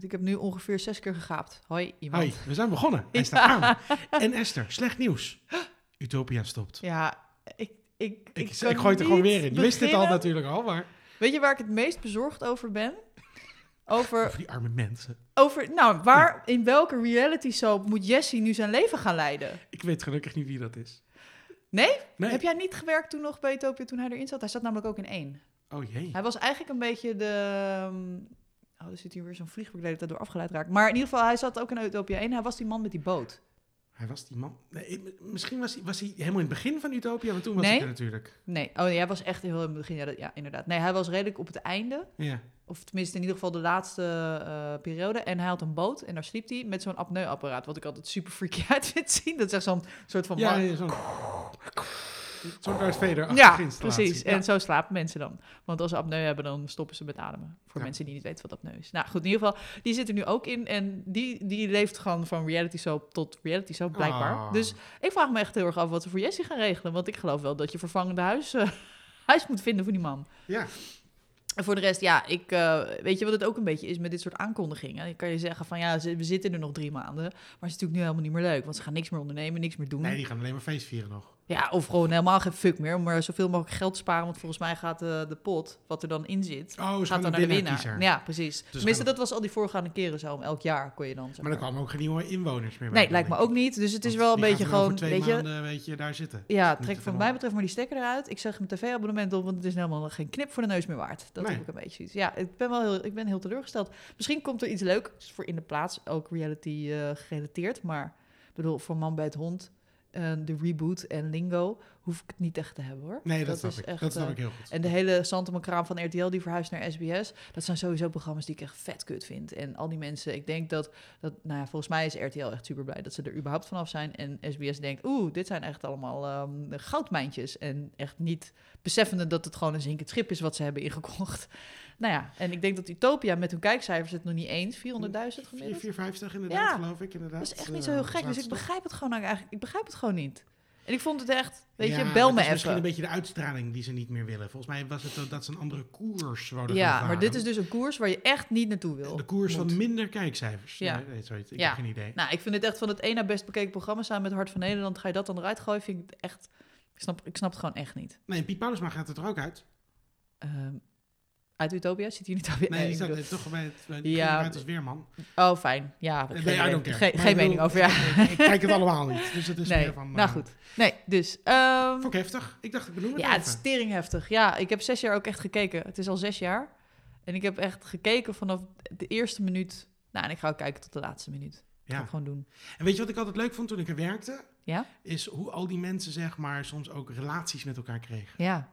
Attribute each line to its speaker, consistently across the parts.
Speaker 1: Want ik heb nu ongeveer zes keer gegaapt. Hoi, iemand.
Speaker 2: Hoi, we zijn begonnen. Hij staat aan. En Esther, slecht nieuws. Utopia stopt.
Speaker 1: Ja, ik... Ik,
Speaker 2: Ik, ik,
Speaker 1: kan
Speaker 2: gooi het er gewoon weer in. Je wist dit al natuurlijk al, maar...
Speaker 1: Weet je waar ik het meest bezorgd over ben? Over,
Speaker 2: Over die arme mensen.
Speaker 1: over nou, waar, in welke reality soap moet Jesse nu zijn leven gaan leiden?
Speaker 2: Ik weet gelukkig niet wie dat is.
Speaker 1: Nee?
Speaker 2: Nee.
Speaker 1: Heb jij niet gewerkt toen nog bij Utopia toen hij erin zat? Hij zat namelijk ook in één.
Speaker 2: Oh jee.
Speaker 1: Hij was eigenlijk een beetje de... Oh, er zit hier weer zo'n vliegbekleder dat door afgeleid raakt. Maar in ieder geval, hij zat ook in Utopia 1. Hij was die man met die boot.
Speaker 2: Hij was die man. Nee, misschien was hij, was hij helemaal in het begin van Utopia, want toen was
Speaker 1: Nee.
Speaker 2: hij er natuurlijk.
Speaker 1: Nee, oh nee, hij was echt heel in het begin. Ja, dat- ja, inderdaad. Nee, hij was redelijk op het einde.
Speaker 2: Ja.
Speaker 1: Of tenminste in ieder geval de laatste eh, periode. En hij had een boot en daar sliep hij met zo'n apneuapparaat. Wat ik altijd super freaky uit vind zien. Dat is echt zo'n soort van...
Speaker 2: Ja,
Speaker 1: mar-
Speaker 2: ja, zo'n... Darth Vader
Speaker 1: Ja, precies. En zo slapen mensen dan. Want als ze apneu hebben, dan stoppen ze met ademen. Voor
Speaker 2: Ja.
Speaker 1: mensen die niet weten wat apneu is. Nou goed, in ieder geval, die zit er nu ook in. En die, die leeft gewoon van reality soap tot reality soap, blijkbaar.
Speaker 2: Oh.
Speaker 1: Dus ik vraag me echt heel erg af wat ze voor Jessie gaan regelen. Want ik geloof wel dat je vervangende huis, eh, huis moet vinden voor die man.
Speaker 2: Ja.
Speaker 1: En voor de rest, ja, ik, eh, weet je wat het ook een beetje is met dit soort aankondigingen? Dan kan je zeggen van ja, ze- we zitten er nog drie maanden. Maar het is natuurlijk nu helemaal niet meer leuk. Want ze gaan niks meer ondernemen, niks meer doen.
Speaker 2: Nee, die gaan alleen maar feest vieren nog.
Speaker 1: Ja, of gewoon helemaal geen fuck meer. Om maar zoveel mogelijk geld te sparen. Want volgens mij gaat de, de pot, wat er dan in zit,
Speaker 2: Oh,
Speaker 1: gaat dan naar de
Speaker 2: winnaar.
Speaker 1: Ja, precies.
Speaker 2: gaan
Speaker 1: Tenminste, dat was al die voorgaande keren zo. Om elk jaar kon je dan. Zeg
Speaker 2: Maar er kwamen ook geen nieuwe inwoners meer bij.
Speaker 1: Nee,
Speaker 2: dan,
Speaker 1: lijkt me ook niet. Dus het is wel een beetje gewoon,
Speaker 2: twee
Speaker 1: weet je...
Speaker 2: maanden, weet je, daar zitten.
Speaker 1: Ja, trek
Speaker 2: veel.
Speaker 1: mij betreft maar die stekker eruit. Ik zeg mijn tv-abonnement op, want het is helemaal geen knip voor de neus meer waard. Dat
Speaker 2: Nee.
Speaker 1: heb ik een beetje iets. Ja, ik ben wel heel, ik ben heel teleurgesteld. Misschien komt er iets leuks voor in de plaats, ook reality eh, gerelateerd. Maar ik bedoel, voor Man bij het Hond, eh, de reboot en Lingo, hoef ik het niet echt te hebben hoor.
Speaker 2: Nee, dat, snap
Speaker 1: is
Speaker 2: ik.
Speaker 1: echt,
Speaker 2: dat snap
Speaker 1: eh,
Speaker 2: ik heel goed.
Speaker 1: En de hele Santemankraam van RTL die verhuist naar SBS. Dat zijn sowieso programma's die ik echt vet kut vind. En al die mensen, ik denk dat, dat nou ja, volgens mij is RTL echt super blij dat ze er überhaupt vanaf zijn. En SBS denkt, oeh, dit zijn echt allemaal ehm, goudmijntjes. En echt niet beseffende dat het gewoon een zinkend schip is wat ze hebben ingekocht. Nou ja, en ik denk dat Utopia met hun kijkcijfers het nog niet eens, 400.000 gemiddeld.
Speaker 2: 450 inderdaad,
Speaker 1: Ja.
Speaker 2: geloof ik. Inderdaad.
Speaker 1: Dat is echt niet
Speaker 2: Eh,
Speaker 1: zo heel gek. Dus ik begrijp het gewoon eigenlijk, ik begrijp het gewoon niet. En ik vond het echt, weet
Speaker 2: Ja,
Speaker 1: je, bel me
Speaker 2: is Misschien een
Speaker 1: even.
Speaker 2: beetje de uitstraling die ze niet meer willen. Volgens mij was het dat ze een andere koers wouden
Speaker 1: Ja, maar dit is dus een koers waar je echt niet naartoe wil.
Speaker 2: De koers
Speaker 1: Moet.
Speaker 2: van minder kijkcijfers.
Speaker 1: Ja.
Speaker 2: Nee, zoiets. Ik
Speaker 1: Ja.
Speaker 2: heb geen idee.
Speaker 1: Nou, ik vind het echt van het één na best bekeken programma samen met Hart van Nederland. Ga je dat dan eruit gooien? Vind ik het echt. Ik snap, ik snap het gewoon echt niet.
Speaker 2: Nee, Piet Paulusma gaat er toch ook uit?
Speaker 1: Ehm, uit Utopia? Zit hier niet Utopia?
Speaker 2: Nee,
Speaker 1: ik bedoel-
Speaker 2: eh, toch bij het,
Speaker 1: Ja.
Speaker 2: als weerman.
Speaker 1: Oh, fijn. Ja,
Speaker 2: Nee,
Speaker 1: geen,
Speaker 2: care.
Speaker 1: Geen-
Speaker 2: bedoel,
Speaker 1: mening over, ja.
Speaker 2: Ik, kijk het allemaal niet. Dus het is
Speaker 1: Nee,
Speaker 2: meer van...
Speaker 1: nou
Speaker 2: eh,
Speaker 1: goed. Nee, dus...
Speaker 2: Vond ik heftig. Ik dacht, ik benoem het
Speaker 1: ja, het is teringheftig. Ja, ik heb zes jaar ook echt gekeken. Het is al zes jaar. En ik heb echt gekeken vanaf de eerste minuut. Nou, en ik ga ook kijken tot de laatste minuut. Dat ga
Speaker 2: Ja.
Speaker 1: ik gewoon doen.
Speaker 2: En weet je wat ik altijd leuk vond toen ik er werkte?
Speaker 1: Ja?
Speaker 2: Is hoe al die mensen zeg maar soms ook relaties met elkaar kregen.
Speaker 1: Ja.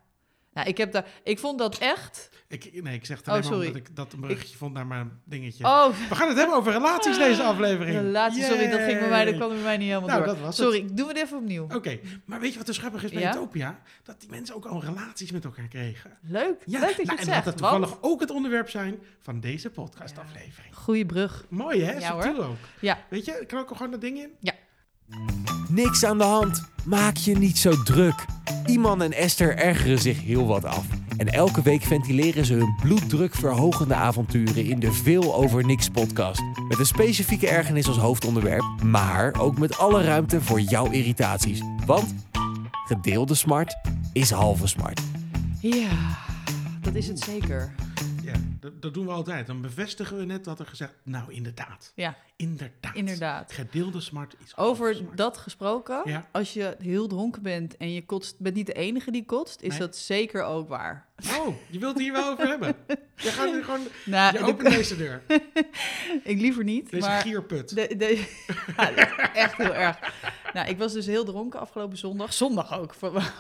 Speaker 1: Nou, ik heb daar... Ik vond dat echt...
Speaker 2: Ik, nee, ik zeg het
Speaker 1: Oh,
Speaker 2: alleen maar
Speaker 1: sorry.
Speaker 2: omdat ik dat een bruggetje vond naar mijn dingetje.
Speaker 1: Oh,
Speaker 2: We gaan het hebben over relaties deze aflevering.
Speaker 1: relatie. Sorry, dat ging bij mij, dat kwam bij mij niet helemaal
Speaker 2: Nou,
Speaker 1: door.
Speaker 2: dat was het.
Speaker 1: Sorry, doen we het even opnieuw.
Speaker 2: Oké, maar weet je wat de grappig is bij
Speaker 1: Ja?
Speaker 2: Utopia? Dat die mensen ook al relaties met elkaar kregen.
Speaker 1: Leuk,
Speaker 2: Ja,
Speaker 1: leuk dat je
Speaker 2: nou,
Speaker 1: het
Speaker 2: en
Speaker 1: zegt.
Speaker 2: dat
Speaker 1: want-
Speaker 2: toevallig ook het onderwerp zijn van deze podcastaflevering.
Speaker 1: Goeie brug.
Speaker 2: Mooi hè?
Speaker 1: Ja,
Speaker 2: Subtiel ook.
Speaker 1: Ja.
Speaker 2: Weet je, ik kan ook gewoon dat ding in.
Speaker 3: Niks aan de hand. Maak je niet zo druk. Iman en Esther ergeren zich heel wat af. En elke week ventileren ze hun bloeddrukverhogende avonturen in de Veel Over Niks podcast. Met een specifieke ergernis als hoofdonderwerp, maar ook met alle ruimte voor jouw irritaties. Want gedeelde smart is halve smart.
Speaker 1: Ja, dat is het zeker.
Speaker 2: Dat, dat doen we altijd. Dan bevestigen we net wat er gezegd Nou, inderdaad.
Speaker 1: Ja,
Speaker 2: Inderdaad.
Speaker 1: inderdaad.
Speaker 2: Gedeelde smart is
Speaker 1: Over
Speaker 2: smart.
Speaker 1: dat gesproken,
Speaker 2: Ja.
Speaker 1: als je heel dronken bent en je kotst, bent niet de enige die kotst, is
Speaker 2: Nee.
Speaker 1: dat zeker ook waar.
Speaker 2: Oh, je wilt het hier wel over hebben. Je gaat nu gewoon...
Speaker 1: Nou,
Speaker 2: je
Speaker 1: de-
Speaker 2: deze deur.
Speaker 1: ik liever niet,
Speaker 2: Deze
Speaker 1: maar
Speaker 2: gierput.
Speaker 1: de, de, ja, dat is echt heel erg. Nou, ik was dus heel dronken afgelopen zondag, zondag ook, voor-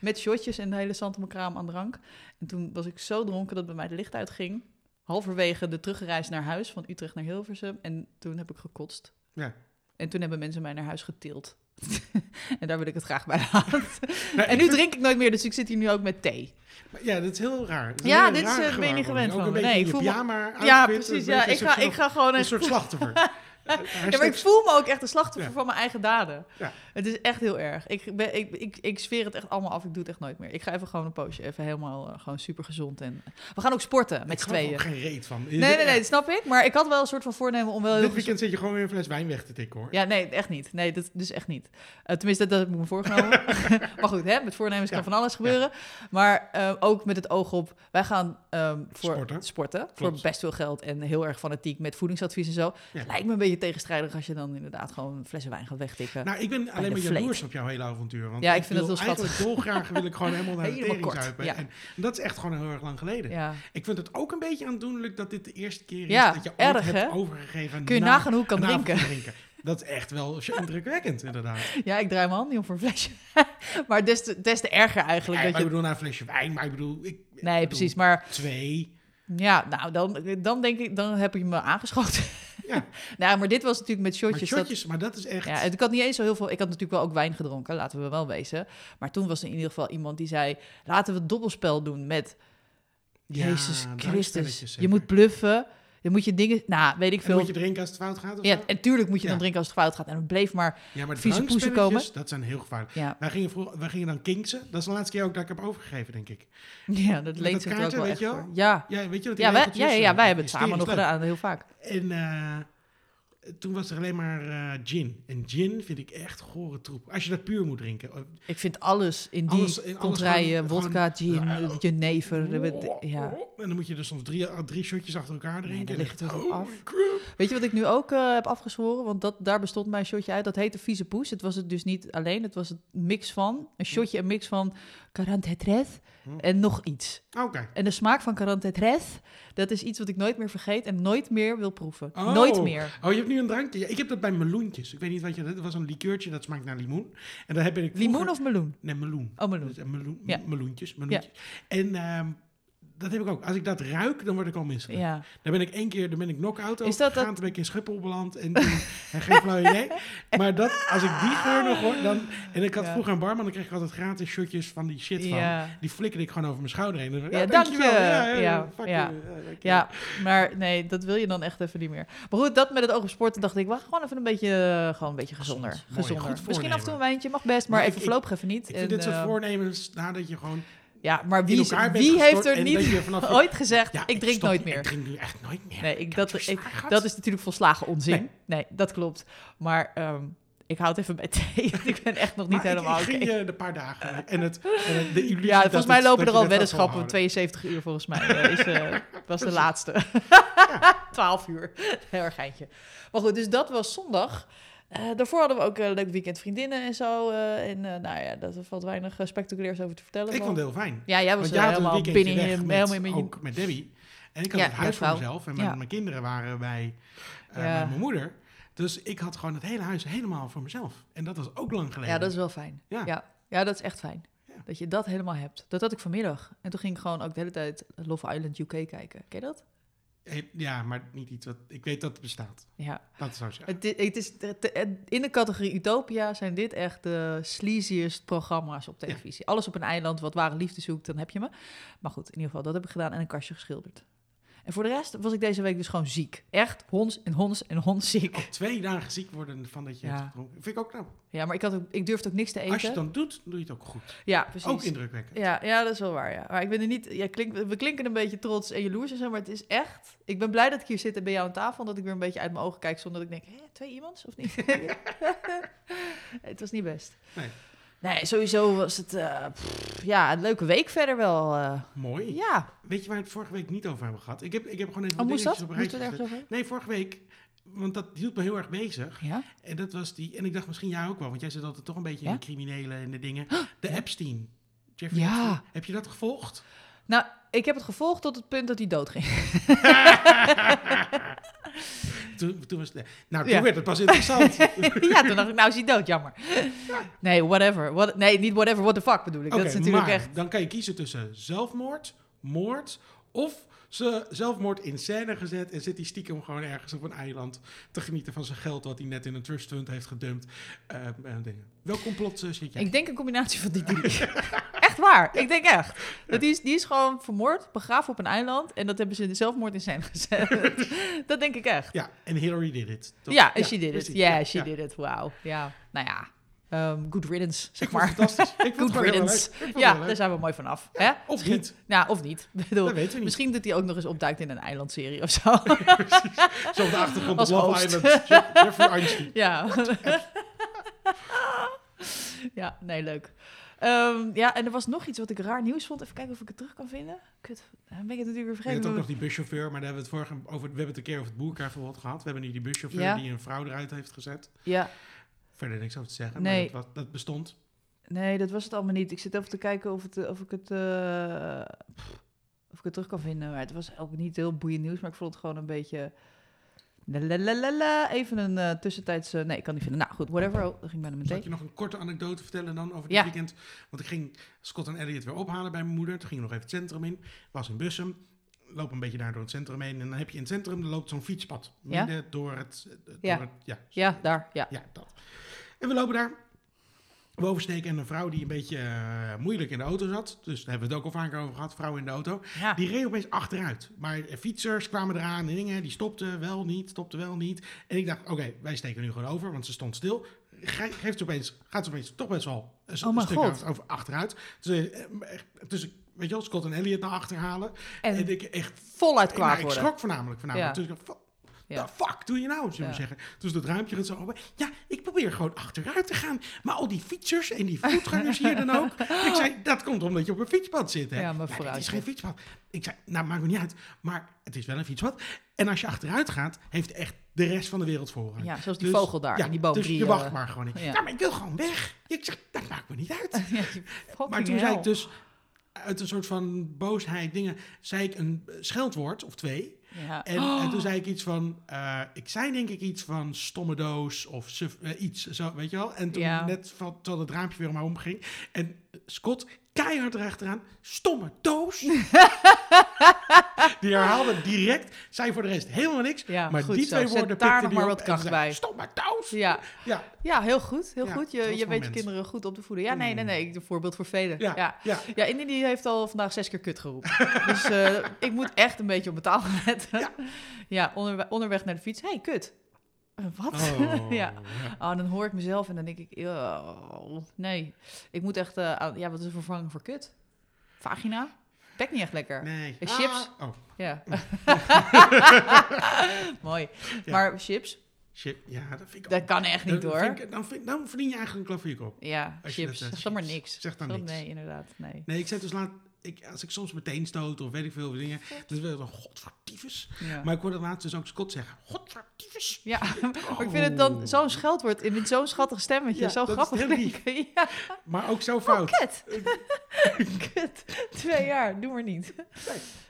Speaker 1: met shotjes en de hele Santemekraam aan drank. En toen was ik zo dronken dat bij mij de licht uitging. Halverwege de terugreis naar huis, van Utrecht naar Hilversum. En toen heb ik gekotst.
Speaker 2: Ja.
Speaker 1: En toen hebben mensen mij naar huis getild. en daar wil ik het graag bij laten.
Speaker 2: Nou,
Speaker 1: en nu
Speaker 2: vind-
Speaker 1: drink ik nooit meer, dus ik zit hier nu ook met thee.
Speaker 2: Maar Ja, dat is heel raar.
Speaker 1: Ja, dit is, eh, ben je niet gewend van Nee, ik voel me- ja, precies. Ja, ik ga, ik ga gewoon
Speaker 2: Een soort slachtoffer.
Speaker 1: Ja, maar ik voel me ook echt een slachtoffer
Speaker 2: Ja.
Speaker 1: van mijn eigen daden.
Speaker 2: Ja.
Speaker 1: Het is echt heel erg. Ik, ben, ik, ik, ik zweer het echt allemaal af. Ik doe het echt nooit meer. Ik ga even gewoon een poosje. Even helemaal eh, gewoon super gezond. En we gaan ook sporten met
Speaker 2: ik
Speaker 1: z'n tweeën.
Speaker 2: ook geen reet van.
Speaker 1: Nee, nee, nee, dat snap ik. Maar ik had wel een soort van voornemen om wel heel
Speaker 2: Dit
Speaker 1: gezond-
Speaker 2: weekend zit je gewoon weer een fles wijn weg te tikken, hoor.
Speaker 1: Ja, nee, echt niet. Nee, dat dus echt niet. Eh, tenminste, dat heb ik me voorgenomen. maar goed, hè, met voornemens kan van alles gebeuren. Maar eh, ook met het oog op, wij gaan ehm, voor
Speaker 2: Sporten.
Speaker 1: sporten. Voor best veel geld en heel erg fanatiek met voedingsadvies en zo.
Speaker 2: Ja.
Speaker 1: Lijkt me een beetje tegenstrijdig als je dan inderdaad gewoon flessen wijn gaat wegtikken.
Speaker 2: Nou, ik ben alleen maar jaloers op jouw hele avontuur. Want
Speaker 1: Ja, ik vind het heel
Speaker 2: Eigenlijk dolgraag wil ik gewoon helemaal naar de tering zuipen.
Speaker 1: ja.
Speaker 2: En dat is echt gewoon heel erg lang geleden.
Speaker 1: ja.
Speaker 2: Ik vind het ook een beetje aandoenlijk dat dit de eerste keer is
Speaker 1: Ja,
Speaker 2: dat je ooit
Speaker 1: erg,
Speaker 2: hebt
Speaker 1: hè?
Speaker 2: overgegeven.
Speaker 1: Kun je
Speaker 2: na-
Speaker 1: nagaan hoe ik kan drinken?
Speaker 2: Dat is echt wel indrukwekkend, inderdaad.
Speaker 1: Ja, ik draai mijn hand niet om voor een flesje. maar des te, des te erger eigenlijk. Dat
Speaker 2: maar ik
Speaker 1: je...
Speaker 2: bedoel, naar een flesje wijn, maar ik bedoel... Ik, ik
Speaker 1: Nee,
Speaker 2: bedoel,
Speaker 1: precies. Maar
Speaker 2: Twee.
Speaker 1: ja, nou, dan, dan denk ik, dan heb je me aangeschoten.
Speaker 2: Ja.
Speaker 1: nou, maar dit was natuurlijk met
Speaker 2: Maar
Speaker 1: shotjes. dat-
Speaker 2: shotjes, maar dat is echt...
Speaker 1: Ja, ik had niet eens zo heel veel. Ik had natuurlijk wel ook wijn gedronken, laten we wel wezen. Maar toen was er in ieder geval iemand die zei: laten we het dobbelspel doen met Jezus Christus. Je moet bluffen. Je moet je dingen. Nou, weet ik
Speaker 2: En
Speaker 1: veel.
Speaker 2: moet je drinken als het fout gaat of
Speaker 1: Ja, en tuurlijk moet je dan drinken als het fout gaat. En het bleef maar.
Speaker 2: Ja, maar
Speaker 1: vieze poezen
Speaker 2: drankspelletjes, dat zijn heel gevaarlijk.
Speaker 1: Ja,
Speaker 2: Wij gingen, vroeger, wij gingen dan kinksen. Dat is de laatste keer ook dat ik heb overgegeven, denk ik.
Speaker 1: ja dat leent
Speaker 2: dat
Speaker 1: zich ook wel
Speaker 2: weet
Speaker 1: echt
Speaker 2: je wel?
Speaker 1: voor. Ja,
Speaker 2: Ja, weet je wat die
Speaker 1: ja, wij, ja, ja, wij hebben het samen nog gedaan, heel vaak.
Speaker 2: En eh, toen was er alleen maar eh, gin. En gin vind ik echt gore troep. Als je dat puur moet drinken. Eh,
Speaker 1: Ik vind alles in die
Speaker 2: Alles- in
Speaker 1: contraien, wodka, gin, jenever. de- Ja.
Speaker 2: En dan moet je dus soms drie, drie shotjes achter elkaar
Speaker 1: Nee,
Speaker 2: drinken.
Speaker 1: daar ligt het
Speaker 2: En-
Speaker 1: ook
Speaker 2: oh
Speaker 1: af. Weet je wat ik nu ook eh, heb afgezworen? Want dat, daar bestond mijn shotje uit. Dat heette Vieze Poes. Het was het dus niet alleen. Het was een mix van. Een shotje, een mix van Carantetres
Speaker 2: Hm.
Speaker 1: en nog iets.
Speaker 2: Oké.
Speaker 1: En de smaak van Carantetres, dat is iets wat ik nooit meer vergeet en nooit meer wil proeven.
Speaker 2: Oh.
Speaker 1: Nooit meer.
Speaker 2: Oh, je hebt nu een drankje. Ja, ik heb dat bij meloentjes. Ik weet niet wat je... Dat was een likeurtje, dat smaakt naar limoen. En daar heb ik
Speaker 1: Limoen of meloen?
Speaker 2: Nee, meloen.
Speaker 1: Oh, meloen.
Speaker 2: Dus, eh, meloen
Speaker 1: Ja.
Speaker 2: Meloentjes. meloentjes. En ehm, dat heb ik ook. Als ik dat ruik, dan word ik al misselijk.
Speaker 1: Ja.
Speaker 2: Dan ben ik één keer, dan ben ik knock-out
Speaker 1: Is dat
Speaker 2: gegaan,
Speaker 1: dat-
Speaker 2: ben ik in Schiphol beland en toen, en geen flauw idee. Maar dat, als ik die geur nog hoor, dan... En ik had
Speaker 1: Ja.
Speaker 2: vroeger een barman, dan kreeg ik altijd gratis shotjes van die shit van.
Speaker 1: Ja.
Speaker 2: Die flikkerde ik gewoon over mijn schouder heen. En dan,
Speaker 1: Ja, dank
Speaker 2: dankjewel.
Speaker 1: je.
Speaker 2: Ja, ja,
Speaker 1: Ja, maar nee, dat wil je dan echt even niet meer. Maar goed, dat met het oog op sporten dacht ik, wacht gewoon even een beetje, eh, gewoon een beetje gezonder.
Speaker 2: Gezond.
Speaker 1: Gezonder. Misschien af en toe een wijntje, mag best, maar
Speaker 2: Maar
Speaker 1: even
Speaker 2: ik-
Speaker 1: voorlopig even niet.
Speaker 2: Ik vind
Speaker 1: En,
Speaker 2: dit soort
Speaker 1: eh,
Speaker 2: voornemens, nadat je gewoon
Speaker 1: Ja, maar wie, wie heeft er niet
Speaker 2: je
Speaker 1: ooit gezegd,
Speaker 2: Ja,
Speaker 1: ik drink nooit meer?
Speaker 2: Ik drink nu echt nooit meer.
Speaker 1: Nee, ik, dat, ik, dat is natuurlijk volslagen onzin. Nee,
Speaker 2: Nee.
Speaker 1: dat klopt. Maar ehm, ik houd even bij thee. ik ben echt nog niet
Speaker 2: Maar ik-
Speaker 1: helemaal
Speaker 2: ik,
Speaker 1: oké.
Speaker 2: ging je de paar dagen en, het, de
Speaker 1: Ja, volgens mij lopen er al weddenschappen.
Speaker 2: volhouden.
Speaker 1: 72 uur volgens mij is, eh, was de laatste. 12 uur. Heel erg geintje. Maar goed, dus dat was zondag. Eh, daarvoor hadden we ook een leuk weekend vriendinnen en zo. eh, en eh, nou ja, daar valt weinig eh, spectaculairs over te vertellen.
Speaker 2: Ik
Speaker 1: maar-
Speaker 2: vond het heel fijn.
Speaker 1: Ja, jij was eh,
Speaker 2: jij
Speaker 1: helemaal binnen
Speaker 2: met,
Speaker 1: helemaal je...
Speaker 2: ook met Debbie. En ik had
Speaker 1: Ja,
Speaker 2: het huis voor mezelf. En mijn,
Speaker 1: Ja.
Speaker 2: mijn kinderen waren bij, eh, mijn moeder. Dus ik had gewoon het hele huis helemaal voor mezelf. En dat was ook lang geleden.
Speaker 1: Ja, dat is wel fijn. Ja.
Speaker 2: Ja.
Speaker 1: Ja, dat is echt fijn. Dat je dat helemaal hebt. Dat had ik vanmiddag. En toen ging ik gewoon ook de hele tijd Love Island UK kijken. Ken je dat?
Speaker 2: Ja, maar niet iets wat... Ik weet dat het bestaat.
Speaker 1: Ja.
Speaker 2: Dat is zo zeggen.
Speaker 1: Het, het is, het- in de categorie Utopia zijn dit echt de sleaziest programma's op televisie. Alles op een eiland wat ware liefde zoekt, dan heb je me. Maar goed, in ieder geval, dat heb ik gedaan en een kastje geschilderd. En voor de rest was ik deze week dus gewoon ziek. Echt hons en hons en hons ziek.
Speaker 2: Op twee dagen ziek worden van dat je
Speaker 1: Ja.
Speaker 2: hebt gedronken. Vind ik ook knap.
Speaker 1: Ja, maar ik, had ook, ik durfde ook niks te eten.
Speaker 2: Als je het dan doet, doe je het ook goed.
Speaker 1: Ja, precies.
Speaker 2: Ook indrukwekkend.
Speaker 1: Ja, ja, dat is wel waar. Ja. Maar ik ben er niet. Ja, klink, we klinken een beetje trots en jaloers en zo, maar het is echt. Ik ben blij dat ik hier zit en bij jou aan tafel, en dat ik weer een beetje uit mijn ogen kijk zonder dat ik denk, hé, twee iemands of niet? het was niet best.
Speaker 2: Nee.
Speaker 1: Nee, sowieso was het eh, pff, ja, een leuke week verder wel. eh.
Speaker 2: Mooi.
Speaker 1: ja,
Speaker 2: Weet je waar we het vorige week niet over hebben gehad? Ik heb, ik heb gewoon even
Speaker 1: oh, moest dat?
Speaker 2: op een rijtje? Nee, vorige week. Want dat hield me heel erg bezig.
Speaker 1: Ja?
Speaker 2: En dat was die. En ik dacht misschien jij ook wel, want jij zit altijd toch een beetje
Speaker 1: Ja?
Speaker 2: in de criminelen en de dingen. De Epstein. Jeffrey
Speaker 1: Ja.
Speaker 2: Epstein. Heb je dat gevolgd?
Speaker 1: Nou, ik heb het gevolgd tot het punt dat hij doodging.
Speaker 2: Toen, toen was het, nou, toen
Speaker 1: Ja.
Speaker 2: werd het pas interessant.
Speaker 1: ja, toen dacht ik, nou is hij dood, jammer. Nee, whatever. What, nee, niet whatever, what the fuck bedoel ik. Dat is natuurlijk
Speaker 2: maar
Speaker 1: echt...
Speaker 2: dan kan je kiezen tussen zelfmoord, moord of ze zelfmoord in scène gezet en zit hij stiekem gewoon ergens op een eiland te genieten van zijn geld wat hij net in een trust fund heeft gedumpt. Dingen. Welk complot eh, zit jij?
Speaker 1: Ik denk een combinatie van die drie. echt waar. Ik denk echt. Dat die, is, die is gewoon vermoord, begraven op een eiland. En dat hebben ze in zelfmoord in scène gezet. dat denk ik echt.
Speaker 2: Ja, en Hillary did it. toch?
Speaker 1: Ja, she did it. Ja, she did it. Wauw. Ja, nou ja. Ehm, good riddance, zeg maar.
Speaker 2: fantastisch. Ik
Speaker 1: Good riddance. Ja, daar zijn we mooi vanaf. Hè?
Speaker 2: Of niet.
Speaker 1: Ja, of niet. Bedoel,
Speaker 2: Dat weten we niet.
Speaker 1: misschien dat hij ook nog eens opduikt in een eilandserie of zo.
Speaker 2: Zo op de achtergrond
Speaker 1: Als
Speaker 2: Love
Speaker 1: host.
Speaker 2: Island. Je- Jeffrey Einstein.
Speaker 1: ja. ja, nee, leuk. Ehm, ja, en er was nog iets wat ik raar nieuws vond. Even kijken of ik het terug kan vinden. Kut, dan ben ik het natuurlijk weer
Speaker 2: Je
Speaker 1: vergeten.
Speaker 2: hebt ook nog die buschauffeur, maar daar hebben we het vorige over. We hebben het een keer over het boerkaarverbod gehad. We hebben nu die buschauffeur
Speaker 1: Ja.
Speaker 2: die een vrouw eruit heeft gezet.
Speaker 1: Ja,
Speaker 2: Verder niks over te zeggen.
Speaker 1: Nee.
Speaker 2: Maar dat, dat bestond.
Speaker 1: nee, dat was het allemaal niet. Ik zit even te kijken of, het, eh, of ik het... eh, of ik het terug kan vinden. Maar het was ook niet heel boeiend nieuws. Maar ik vond het gewoon een beetje... Lalalala. Even een eh tussentijds... nee, ik kan niet vinden. Nou goed, whatever. Oh, dat ging bijna
Speaker 2: Zal ik
Speaker 1: meteen.
Speaker 2: je nog een korte anekdote vertellen dan over dit
Speaker 1: Ja.
Speaker 2: weekend? Want ik ging Scott en Elliot weer ophalen bij mijn moeder. Toen gingen we nog even het centrum in. Was in Bussum. Loop een beetje daar door het centrum heen. En dan heb je in het centrum, er loopt zo'n fietspad.
Speaker 1: Ja.
Speaker 2: Midden door het... eh, Door
Speaker 1: Ja.
Speaker 2: het ja,
Speaker 1: Ja, daar. Ja.
Speaker 2: Ja, dat. En we lopen daar. We oversteken en een vrouw die een beetje eh, moeilijk in de auto zat. Dus daar hebben we het ook al vaker over gehad, vrouw in de auto.
Speaker 1: ja.
Speaker 2: Die reed opeens achteruit. Maar fietsers kwamen eraan en dingen. Die stopten wel niet, stopten wel niet. En ik dacht, oké, wij steken nu gewoon over, want ze stond stil. Ge- Geeft ze opeens, gaat ze opeens toch best wel een,
Speaker 1: Oh
Speaker 2: stuk over, achteruit. Dus, ik, weet je wel, Scott en Elliot naar achter halen. En,
Speaker 1: En
Speaker 2: ik echt,
Speaker 1: voluit
Speaker 2: nou,
Speaker 1: kwaad
Speaker 2: ik
Speaker 1: worden.
Speaker 2: schrok voornamelijk. voornamelijk.
Speaker 1: Ja.
Speaker 2: Dus ik dacht,
Speaker 1: Ja.
Speaker 2: The fuck doe je nou, zullen we
Speaker 1: Ja.
Speaker 2: zeggen. Dus dat ruimpje gaat zo open. Ja, ik probeer gewoon achteruit te gaan. Maar al die fietsers en die voetgangers hier dan ook. Ik zei, dat komt omdat je op een fietspad zit. Hè?
Speaker 1: Ja, maar
Speaker 2: het is
Speaker 1: vooruit,
Speaker 2: geen fietspad. Ik zei, nou, maakt me niet uit. Maar het is wel een fietspad. En als je achteruit gaat, heeft echt de rest van de wereld voorrang.
Speaker 1: Ja, zoals die
Speaker 2: Dus-
Speaker 1: vogel daar
Speaker 2: ja,
Speaker 1: die boom.
Speaker 2: Dus je wacht maar gewoon niet.
Speaker 1: ja.
Speaker 2: Maar ik wil gewoon weg. Ik zeg, dat maakt me niet uit. Maar toen zei ik dus, uit een soort van boosheid dingen, zei ik een scheldwoord of twee.
Speaker 1: Ja.
Speaker 2: En, en toen zei ik iets van, eh, ik zei denk ik iets van stomme doos of suf- eh, iets, zo, weet je wel. En toen
Speaker 1: Ja.
Speaker 2: net van, terwijl het raampje weer omhoog ging. En Scott keihard erachteraan, stomme doos. Die herhaalde direct, zei voor de rest helemaal niks.
Speaker 1: Ja,
Speaker 2: maar die twee
Speaker 1: Zet
Speaker 2: woorden
Speaker 1: daar nog maar wat kracht bij.
Speaker 2: Stomme doos.
Speaker 1: Ja.
Speaker 2: Ja,
Speaker 1: ja, heel goed. Heel
Speaker 2: Ja,
Speaker 1: goed. Je, je weet je kinderen goed op te voeden. Ja, nee, nee, nee. Ik- Een voorbeeld voor velen.
Speaker 2: ja,
Speaker 1: Ja.
Speaker 2: ja.
Speaker 1: Ja, Indy die heeft al vandaag zes keer kut geroepen. dus eh, ik moet echt een beetje op mijn taal letten.
Speaker 2: Ja.
Speaker 1: Ja, onderwe- onderweg naar de fiets. hey, kut. Eh, Wat?
Speaker 2: Oh,
Speaker 1: ja. Oh, dan hoor ik mezelf en dan denk ik, "Eeuw, nee. Ik moet echt, eh, aan- ja, wat is een vervanging voor kut? Vagina? Bek niet echt lekker.
Speaker 2: Nee.
Speaker 1: En chips?
Speaker 2: Ah, oh,
Speaker 1: Ja. Mooi.
Speaker 2: Ja.
Speaker 1: Maar chips,
Speaker 2: shit. Ja, dat vind ik
Speaker 1: dat kan echt niet
Speaker 2: dan
Speaker 1: hoor.
Speaker 2: vind ik- dan, vind, dan verdien je eigenlijk een klavierkop.
Speaker 1: Ja, chips.
Speaker 2: dat, eh,
Speaker 1: Zeg dan maar niks.
Speaker 2: Zeg dan
Speaker 1: Dat-
Speaker 2: niks.
Speaker 1: Nee, inderdaad. Nee.
Speaker 2: Nee, ik zei dus laat, ik, als ik soms meteen stoot of weet ik veel dingen, dan is het wel godvertiefes.
Speaker 1: Ja.
Speaker 2: Maar ik hoorde laatst dus ook Scott zeggen, godvertiefes.
Speaker 1: Ja, maar ik vind het dan zo'n scheldwoord in met zo'n schattig stemmetje.
Speaker 2: Ja,
Speaker 1: zo grappig. Ja,
Speaker 2: Maar ook zo fout.
Speaker 1: kut. kut. Twee jaar, doe maar niet.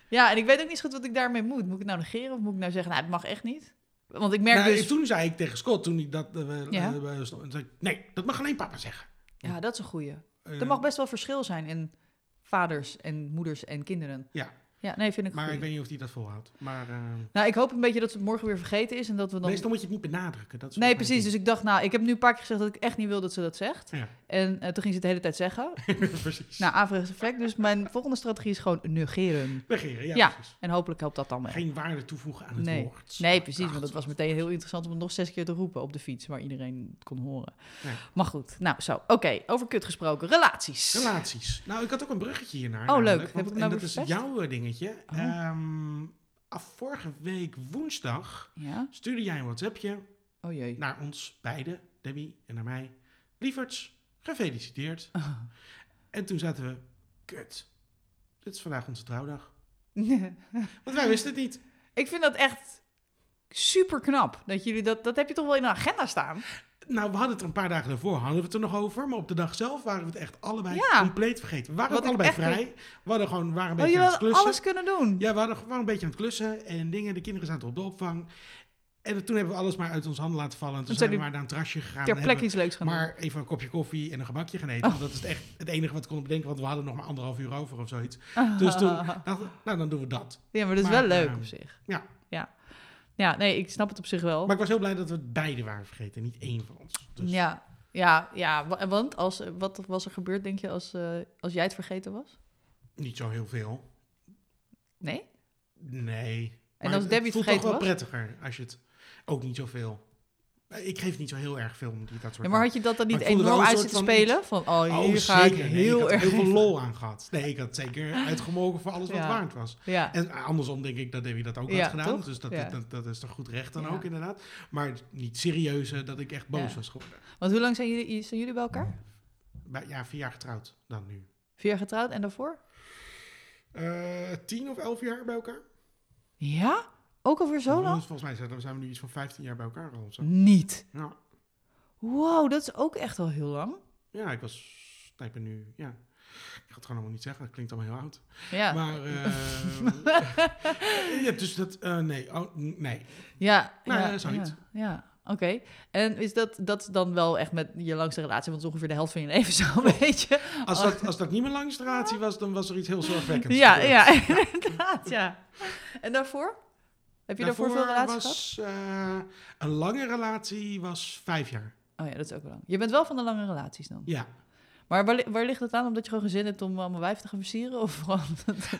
Speaker 1: Ja, en ik weet ook niet zo goed wat ik daarmee moet. Moet ik het nou negeren of moet ik nou zeggen, nou, het mag echt niet? Want ik merk
Speaker 2: Nou,
Speaker 1: dus...
Speaker 2: Toen zei ik tegen Scott, toen hij dat we
Speaker 1: Ja.
Speaker 2: zei ik, nee, dat mag alleen papa zeggen.
Speaker 1: Ja, dat is een goeie.
Speaker 2: Eh,
Speaker 1: Er mag best wel verschil zijn in vaders en moeders en kinderen.
Speaker 2: Ja.
Speaker 1: Ja, nee, vind ik
Speaker 2: Maar
Speaker 1: goed.
Speaker 2: ik weet niet of hij dat volhoudt. Maar eh,
Speaker 1: Nou, ik hoop een beetje dat het morgen weer vergeten is en dat we dan...
Speaker 2: meestal moet je het niet benadrukken. Dat is
Speaker 1: Nee, precies. Dus ik dacht, nou, ik heb nu een paar keer gezegd dat ik echt niet wil dat ze dat zegt.
Speaker 2: Ja.
Speaker 1: En eh, toen ging ze het de hele tijd zeggen.
Speaker 2: precies.
Speaker 1: Nou, averechts effect. Dus mijn volgende strategie is gewoon negeren.
Speaker 2: Negeren, ja,
Speaker 1: Ja.
Speaker 2: precies.
Speaker 1: En hopelijk helpt dat dan mee.
Speaker 2: Geen waarde toevoegen aan het
Speaker 1: Nee.
Speaker 2: woord.
Speaker 1: Nee, precies. Want het was meteen heel interessant om het nog zes keer te roepen op de fiets, waar iedereen het kon horen.
Speaker 2: Nee.
Speaker 1: Maar goed, nou zo. Oké, over kut gesproken. Relaties.
Speaker 2: Relaties. Nou, ik had ook een bruggetje hiernaar.
Speaker 1: Oh,
Speaker 2: namelijk,
Speaker 1: leuk. Heb
Speaker 2: en
Speaker 1: nou
Speaker 2: dat is jouw eh, dingetje.
Speaker 1: Oh.
Speaker 2: Ehm, af vorige week woensdag
Speaker 1: Ja?
Speaker 2: stuurde jij een WhatsAppje
Speaker 1: Oh jee.
Speaker 2: naar ons beiden, Debbie en naar mij. Lieverds, gefeliciteerd. En toen zaten we, kut, dit is vandaag onze trouwdag. Want wij wisten het niet.
Speaker 1: ik vind dat echt super knap. Dat jullie dat, dat heb je toch wel in een agenda staan?
Speaker 2: Nou, we hadden het er een paar dagen daarvoor, hadden we het er nog over. Maar op de dag zelf waren we het echt allebei
Speaker 1: Ja.
Speaker 2: compleet vergeten. We waren ook
Speaker 1: ik
Speaker 2: allebei vrij. We hadden gewoon, waren een
Speaker 1: Oh,
Speaker 2: beetje
Speaker 1: je
Speaker 2: aan het klussen.
Speaker 1: alles kunnen doen.
Speaker 2: Ja, we hadden gewoon een beetje aan het klussen en dingen. De kinderen zaten op de opvang. En toen hebben we alles maar uit onze handen laten vallen. En toen zijn we maar naar een terrasje gegaan.
Speaker 1: Ter
Speaker 2: hebben
Speaker 1: iets leuks gaan
Speaker 2: maar even een kopje koffie en een gebakje gaan eten.
Speaker 1: Oh.
Speaker 2: Want dat is echt het enige wat we konden bedenken. Want we hadden nog maar anderhalf uur over of zoiets. Dus toen dachten nou dan doen we dat.
Speaker 1: Ja, maar dat is
Speaker 2: Maar,
Speaker 1: wel leuk
Speaker 2: ehm,
Speaker 1: op zich.
Speaker 2: ja.
Speaker 1: Ja. Nee, ik snap het op zich wel.
Speaker 2: Maar ik was heel blij dat we het beide waren vergeten. Niet één van ons. Dus,
Speaker 1: Ja. Ja, ja, wa- want als, wat was er gebeurd, denk je, als, eh, als jij het vergeten was?
Speaker 2: Niet zo heel veel.
Speaker 1: Nee?
Speaker 2: Nee.
Speaker 1: En
Speaker 2: Maar
Speaker 1: als Debbie het vergeten
Speaker 2: toch wel prettiger als je het ook niet zoveel. Eh, Ik geef niet zo heel erg veel om die dat soort
Speaker 1: Ja, maar had je dat dan niet enorm uit zitten spelen? Van, oh,
Speaker 2: Oh,
Speaker 1: hier ga ik.
Speaker 2: Nee,
Speaker 1: heel
Speaker 2: ik
Speaker 1: erg...
Speaker 2: heel veel lol aan gehad. Nee, ik had zeker uitgemogen voor alles wat waard was.
Speaker 1: Ja,
Speaker 2: En andersom denk ik dat Debbie dat ook had gedaan.
Speaker 1: toch?
Speaker 2: Dus dat, dat, dat is toch goed recht dan ook inderdaad. Maar niet serieus eh, dat ik echt boos was geworden.
Speaker 1: want hoe lang zijn jullie, zijn jullie bij elkaar?
Speaker 2: Ja, vier jaar getrouwd dan nu.
Speaker 1: Vier jaar getrouwd en daarvoor?
Speaker 2: Eh, tien of elf jaar bij elkaar.
Speaker 1: Ja? Ook alweer zo lang?
Speaker 2: Volgens mij zijn, zijn we nu iets van 15 jaar bij elkaar al. zo.
Speaker 1: Niet.
Speaker 2: Ja.
Speaker 1: Wow, dat is ook echt al heel lang.
Speaker 2: ja, ik was... Ik ben nu... Ja. Ik ga het gewoon allemaal niet zeggen. Dat klinkt allemaal heel oud.
Speaker 1: Ja,
Speaker 2: Maar... eh, ja, dus dat... eh, nee. Oh, nee.
Speaker 1: ja,
Speaker 2: Nou,
Speaker 1: ja,
Speaker 2: zoiets.
Speaker 1: Ja, ja. oké. En is dat, dat dan wel echt met je langste relatie? Want ongeveer de helft van je leven zo'n beetje.
Speaker 2: Als dat, als dat niet mijn langste relatie was, dan was er iets heel zorgwekkends.
Speaker 1: Ja,
Speaker 2: gebeurd.
Speaker 1: ja, inderdaad, ja. En daarvoor? Heb je daarvoor, veel relaties gehad?
Speaker 2: was, eh, een lange relatie was vijf jaar.
Speaker 1: Oh ja, dat is ook wel lang. Je bent wel van de lange relaties dan.
Speaker 2: Ja.
Speaker 1: Maar waar ligt het aan? Omdat je gewoon gezin hebt om allemaal wijf te gaan versieren? Of gewoon...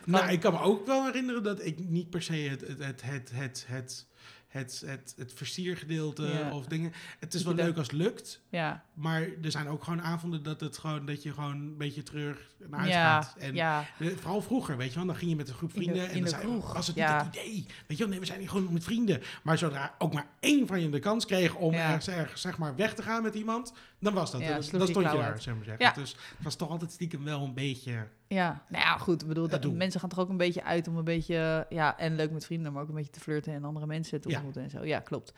Speaker 2: Nou, ik kan me ook wel herinneren dat ik niet per se het, het, het, het, het, het, het, het, het versiergedeelte of dingen. Het is wel
Speaker 1: je
Speaker 2: leuk als het lukt.
Speaker 1: ja,
Speaker 2: Maar er zijn ook gewoon avonden dat, het gewoon, dat je gewoon een beetje terug naar huis
Speaker 1: ja,
Speaker 2: gaat. En
Speaker 1: ja.
Speaker 2: vooral vroeger, weet je wel. Dan ging je met een groep
Speaker 1: In de-
Speaker 2: vrienden.
Speaker 1: in
Speaker 2: en dan zei,
Speaker 1: kroeg,
Speaker 2: was het niet het idee. Weet je wel, nee, we zijn hier gewoon met vrienden. Maar zodra ook maar één van je de kans kreeg om ergens, ergens zeg maar weg te gaan met iemand. Dan was dat.
Speaker 1: Ja,
Speaker 2: dan, stond je daar, zeg maar zeggen.
Speaker 1: Ja.
Speaker 2: Dus het was toch altijd stiekem wel een beetje...
Speaker 1: Ja, nou ja, goed. Ik bedoel, dat, mensen gaan toch ook een beetje uit om een beetje, ja, en leuk met vrienden, maar ook een beetje te flirten en andere mensen te
Speaker 2: Ja.
Speaker 1: ontmoeten en zo. Ja, klopt.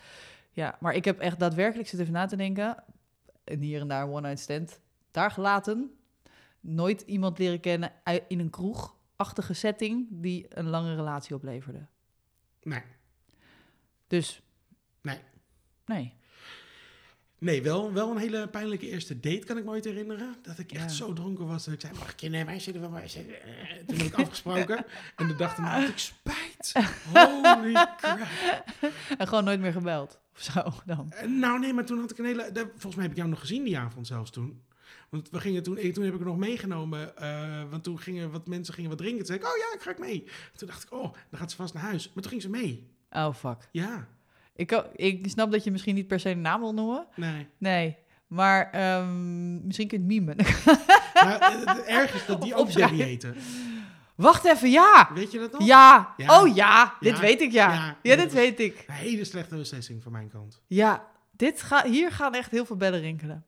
Speaker 1: Ja, maar ik heb echt daadwerkelijk zitten even na te denken, en hier en daar een one-night stand, daar gelaten, nooit iemand leren kennen in een kroegachtige setting die een lange relatie opleverde.
Speaker 2: Nee.
Speaker 1: Dus,
Speaker 2: Nee.
Speaker 1: nee.
Speaker 2: Nee, wel, wel een hele pijnlijke eerste date kan ik me ooit herinneren. Dat ik echt
Speaker 1: Ja.
Speaker 2: zo dronken was dat ik zei, mag ik je nemen? Hij zitten wel maar. Eh, Toen heb ik afgesproken. en de dag daarna had ik spijt. Holy crap.
Speaker 1: En gewoon nooit meer gebeld, of zo dan.
Speaker 2: Eh, Nou nee, maar toen had ik een hele... Volgens mij heb ik jou nog gezien die avond zelfs toen. Want we gingen toen, ik, toen heb ik nog meegenomen. eh, want toen gingen wat mensen gingen wat drinken. Toen zei ik, oh ja, ik ga ik mee. Toen dacht ik, oh, dan gaat ze vast naar huis. Maar toen ging ze mee.
Speaker 1: Oh, fuck.
Speaker 2: Ja,
Speaker 1: Ik, ik snap dat je misschien niet per se een naam wil noemen.
Speaker 2: nee.
Speaker 1: Nee, maar ehm, misschien kun je het memen.
Speaker 2: Maar eh, het erg is dat die ook Debbie heette.
Speaker 1: Wacht even, ja!
Speaker 2: Weet je dat nog?
Speaker 1: Ja!
Speaker 2: Ja.
Speaker 1: Oh ja, dit
Speaker 2: Ja.
Speaker 1: weet ik ja.
Speaker 2: Ja.
Speaker 1: Dit weet ik.
Speaker 2: Een hele slechte beslissing van mijn kant.
Speaker 1: Ja, dit ga, hier gaan echt heel veel bellen rinkelen.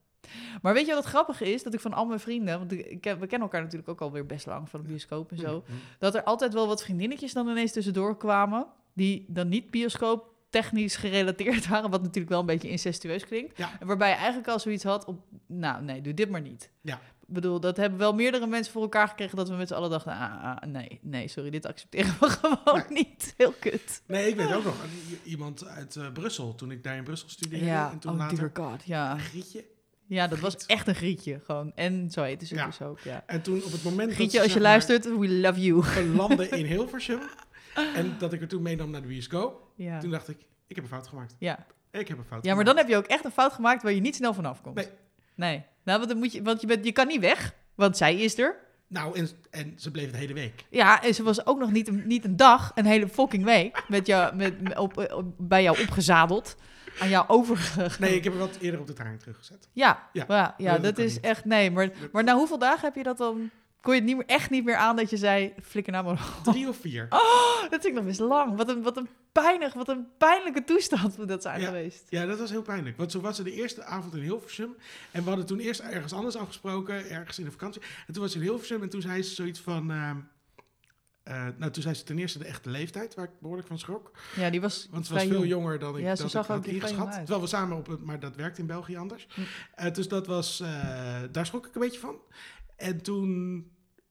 Speaker 1: Maar weet je wat het grappige is? Dat ik van al mijn vrienden, want ik, we kennen elkaar natuurlijk ook alweer best lang van de bioscoop en zo,
Speaker 2: Mhm.
Speaker 1: dat er altijd wel wat vriendinnetjes dan ineens tussendoor kwamen, die dan niet bioscoop technisch gerelateerd waren, wat natuurlijk wel een beetje incestueus klinkt.
Speaker 2: Ja.
Speaker 1: Waarbij je eigenlijk al zoiets had op, nou nee, doe dit maar niet.
Speaker 2: Ja.
Speaker 1: Ik bedoel, dat hebben wel meerdere mensen voor elkaar gekregen dat we met z'n allen dachten, ah, ah, nee, nee, sorry, dit accepteren we gewoon niet. Heel kut.
Speaker 2: Nee, ik weet ook nog iemand uit eh, Brussel, toen ik daar in Brussel studeerde.
Speaker 1: Ja,
Speaker 2: en toen
Speaker 1: oh
Speaker 2: later
Speaker 1: dear god, ja.
Speaker 2: een grietje.
Speaker 1: Ja, dat was echt een grietje, gewoon. En zo heette ze
Speaker 2: Ja.
Speaker 1: dus ook, ja.
Speaker 2: En toen op het moment
Speaker 1: Grietje,
Speaker 2: dat
Speaker 1: als je luistert, we love you.
Speaker 2: belanden in Hilversum. en dat ik er toen meenam naar de bioscoop.
Speaker 1: Ja.
Speaker 2: Toen dacht ik, ik heb een fout gemaakt.
Speaker 1: Ja.
Speaker 2: Ik heb een fout
Speaker 1: ja, maar dan heb je ook echt een fout gemaakt waar je niet snel vanaf komt.
Speaker 2: Nee.
Speaker 1: Nee. Nou, want, dan moet je, want je, bent, je kan niet weg, want zij is er.
Speaker 2: Nou, en, en ze bleef de hele week.
Speaker 1: Ja, en ze was ook nog niet een, niet een dag, een hele fucking week met jou, met, op, op- bij jou opgezadeld. Aan jou overge...
Speaker 2: Nee, ik heb er wat eerder op de trein teruggezet.
Speaker 1: Ja,
Speaker 2: Ja.
Speaker 1: ja, ja,
Speaker 2: dat
Speaker 1: is
Speaker 2: niet.
Speaker 1: echt... Nee, maar, maar na hoeveel dagen heb je dat dan... Kon je het niet meer, echt niet meer aan dat je zei, flikker nou maar op.
Speaker 2: Drie of vier.
Speaker 1: Oh, dat vind ik nog best lang. Wat een, wat een pijnig, wat een pijnlijke toestand moet dat zijn
Speaker 2: Ja.
Speaker 1: geweest.
Speaker 2: Ja, dat was heel pijnlijk. Want zo was ze de eerste avond in Hilversum. En we hadden toen eerst ergens anders afgesproken, ergens in de vakantie. En toen was ze in Hilversum en toen zei ze zoiets van... ehm, eh, nou, toen zei ze ten eerste de echte leeftijd, waar ik behoorlijk van schrok.
Speaker 1: Ja, die was
Speaker 2: Want ze was veel
Speaker 1: jong.
Speaker 2: jonger dan ik,
Speaker 1: Ja, ze
Speaker 2: dat
Speaker 1: zag
Speaker 2: ik had ingeschat. Terwijl we samen op het... Maar dat werkt in België anders.
Speaker 1: Hm.
Speaker 2: Eh, dus dat was... eh, daar schrok ik een beetje van. En toen...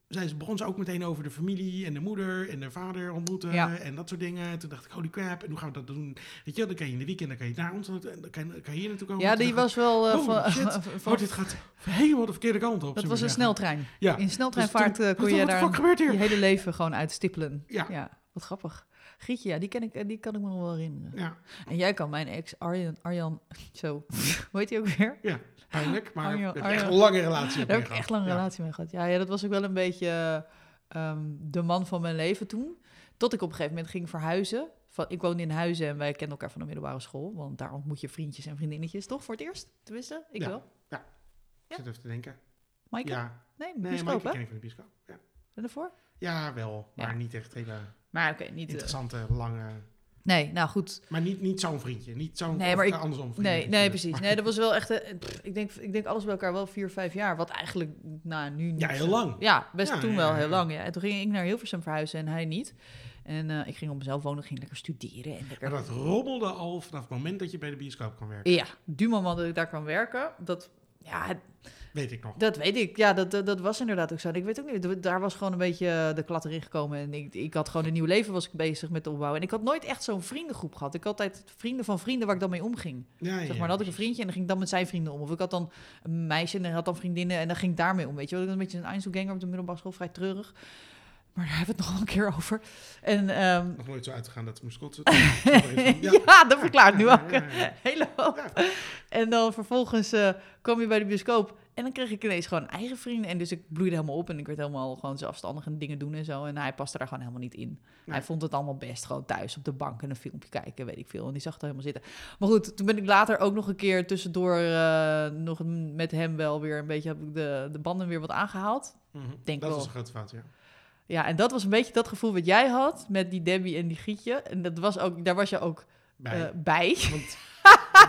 Speaker 2: Zei ze, begon ze ook meteen over de familie en de moeder en de vader ontmoeten
Speaker 1: Ja.
Speaker 2: en dat soort dingen. En toen dacht ik, holy crap, en hoe gaan we dat doen? Weet je, dan kan je in de weekend, dan kan je naar ons, dan kan je, kan je hier naartoe komen.
Speaker 1: Ja, die was wel...
Speaker 2: Holy
Speaker 1: van,
Speaker 2: shit.
Speaker 1: van-
Speaker 2: oh, dit gaat helemaal de verkeerde kant op.
Speaker 1: dat was een sneltrein.
Speaker 2: Ja.
Speaker 1: In sneltreinvaart
Speaker 2: Dus toen-
Speaker 1: eh, kon je daar
Speaker 2: fuck gebeurt hier?
Speaker 1: je hele leven gewoon uitstippelen.
Speaker 2: Ja.
Speaker 1: wat grappig. Gietje, ja, die, ken ik, eh, die kan ik me nog wel herinneren.
Speaker 2: Ja,
Speaker 1: En jij kan mijn ex, Arjan, Arjan zo, hoe heet hij ook weer?
Speaker 2: ja pijnlijk. Maar
Speaker 1: Arjan-
Speaker 2: daar heb
Speaker 1: Arjan-
Speaker 2: echt een lange relatie
Speaker 1: Daar heb ik echt lang een
Speaker 2: Ja.
Speaker 1: relatie mee gehad. Ja, ja, dat was ook wel een beetje ehm, de man van mijn leven toen. Tot ik op een gegeven moment ging verhuizen. Van, ik woonde in Huizen en wij kenden elkaar van de middelbare school. Want daar ontmoet je vriendjes en vriendinnetjes, toch? Voor het eerst? Tenminste, ik
Speaker 2: Ja.
Speaker 1: wel.
Speaker 2: Ik zit even te denken.
Speaker 1: Maaike?
Speaker 2: Ja,
Speaker 1: Nee,
Speaker 2: nee,
Speaker 1: bioscoop,
Speaker 2: Maaike
Speaker 1: hè?
Speaker 2: ken ik van de bioscoop. Ja,
Speaker 1: En daarvoor?
Speaker 2: ja wel, maar
Speaker 1: Ja.
Speaker 2: niet echt hele
Speaker 1: Maar oké, niet... eh,
Speaker 2: interessante, lange...
Speaker 1: nee, nou goed.
Speaker 2: Maar niet, niet zo'n vriendje. Niet zo'n...
Speaker 1: Nee, maar ik-
Speaker 2: andersom vriendje.
Speaker 1: Nee, nee, precies. Nee, dat was wel echt... pff, ik, denk, ik denk alles bij elkaar wel vier, vijf jaar. Wat eigenlijk, nou, nu niet...
Speaker 2: Ja, heel lang.
Speaker 1: Ja, best
Speaker 2: Ja,
Speaker 1: toen
Speaker 2: ja,
Speaker 1: wel heel lang, ja. En toen ging ik naar Hilversum verhuizen en hij niet. En eh, ik ging op mezelf wonen, ging lekker studeren en lekker...
Speaker 2: Maar dat rommelde al vanaf het moment dat je bij de bioscoop kwam werken.
Speaker 1: Ja, du moment dat ik daar kan werken, dat... Ja,
Speaker 2: Weet ik nog.
Speaker 1: dat weet ik. Ja, dat, dat, dat was inderdaad ook zo. En ik weet ook niet, daar was gewoon een beetje de klat erin gekomen. En ik, ik had gewoon een nieuw leven was ik bezig met opbouwen. En ik had nooit echt zo'n vriendengroep gehad. Ik had altijd vrienden van vrienden waar ik dan mee omging.
Speaker 2: Ja,
Speaker 1: Zeg maar,
Speaker 2: ja,
Speaker 1: dan had ik een vriendje en dan ging ik dan met zijn vrienden om. Of ik had dan een meisje en hij had dan vriendinnen en dan ging ik daarmee om. Weet je wel, ik was een beetje een Einzelganger op de middelbare school, vrij treurig. Maar daar hebben we het nog wel een keer over. En ehm,
Speaker 2: Nog nooit zo uitgegaan dat ze moest kotsen.
Speaker 1: ja. dat verklaart nu ook een hele hoop. En dan vervolgens eh kwam je bij de bioscoop en dan kreeg ik ineens gewoon eigen vrienden. En dus ik bloeide helemaal op en ik werd helemaal gewoon zelfstandig en dingen doen en zo. En hij paste daar gewoon helemaal niet in.
Speaker 2: Nee.
Speaker 1: Hij vond het allemaal best gewoon thuis op de bank en een filmpje kijken, weet ik veel. En die zag het helemaal zitten. Maar goed, toen ben ik later ook nog een keer tussendoor eh, nog met hem wel weer een beetje heb ik de, de banden weer wat aangehaald.
Speaker 2: Mhm.
Speaker 1: Denk
Speaker 2: dat
Speaker 1: wel.
Speaker 2: was een grote fout, ja.
Speaker 1: Ja, en dat was een beetje dat gevoel wat jij had met die Debbie en die Gietje. En dat was ook, daar was je ook
Speaker 2: Bij.
Speaker 1: eh, bij.
Speaker 2: Want,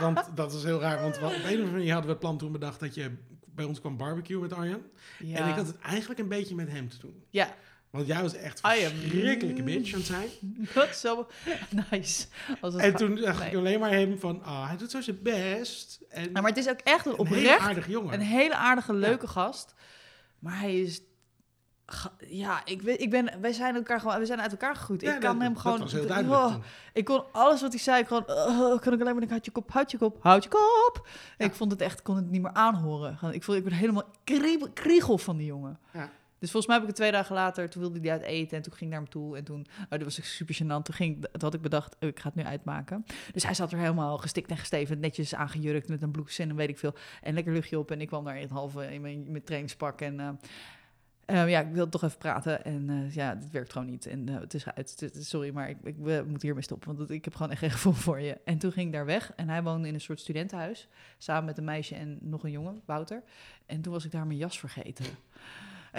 Speaker 2: want dat is heel raar. Want op een of andere manier hadden we het plan toen bedacht dat je bij ons kwam barbecue met Arjan.
Speaker 1: Ja.
Speaker 2: En ik had het eigenlijk een beetje met hem te doen.
Speaker 1: ja,
Speaker 2: Want jij was echt
Speaker 1: am-
Speaker 2: verschrikkelijke bitch aan het zijn.
Speaker 1: dat zo nice. Als het
Speaker 2: En toen dacht ik alleen maar hem van, ah, hij doet zo zijn best. En
Speaker 1: maar het is ook echt een
Speaker 2: een hele
Speaker 1: oprecht
Speaker 2: aardige jongen.
Speaker 1: een hele aardige, leuke gast. Maar hij is... Ja, ik, weet, ik ben, wij zijn elkaar gewoon, we zijn uit elkaar gegroeid.
Speaker 2: Ja,
Speaker 1: ik kan
Speaker 2: dat-
Speaker 1: hem
Speaker 2: dat
Speaker 1: gewoon,
Speaker 2: was heel duidelijk
Speaker 1: oh,
Speaker 2: toen.
Speaker 1: ik kon alles wat hij zei, gewoon, oh, kan ik alleen maar denken, houd je kop, houd je kop, houd je kop.
Speaker 2: Ja.
Speaker 1: Ik vond het echt, kon het niet meer aanhoren. Ik, voelde, ik werd helemaal kriebel- kriegel van die jongen.
Speaker 2: Ja.
Speaker 1: Dus volgens mij heb ik het twee dagen later, toen wilde hij uit eten en toen ging ik naar hem toe. En toen, oh, dat was echt super gênant. Toen ging, ik- toen had ik bedacht, oh, ik ga het nu uitmaken. Dus hij zat er helemaal gestikt en gesteven, netjes aangejurkt met een blouse en weet ik veel. En lekker luchtje op. En ik kwam daar in het halve in mijn, mijn trainingspak. En eh, eh, ja, ik wilde toch even praten. En eh, ja, dit werkt gewoon niet. En eh, het is uit. Sorry, maar ik, ik we moeten hiermee stoppen. Want ik heb gewoon echt geen gevoel voor je. En toen ging ik daar weg. En hij woonde in een soort studentenhuis. Samen met een meisje en nog een jongen, Wouter. En toen was ik daar mijn jas vergeten.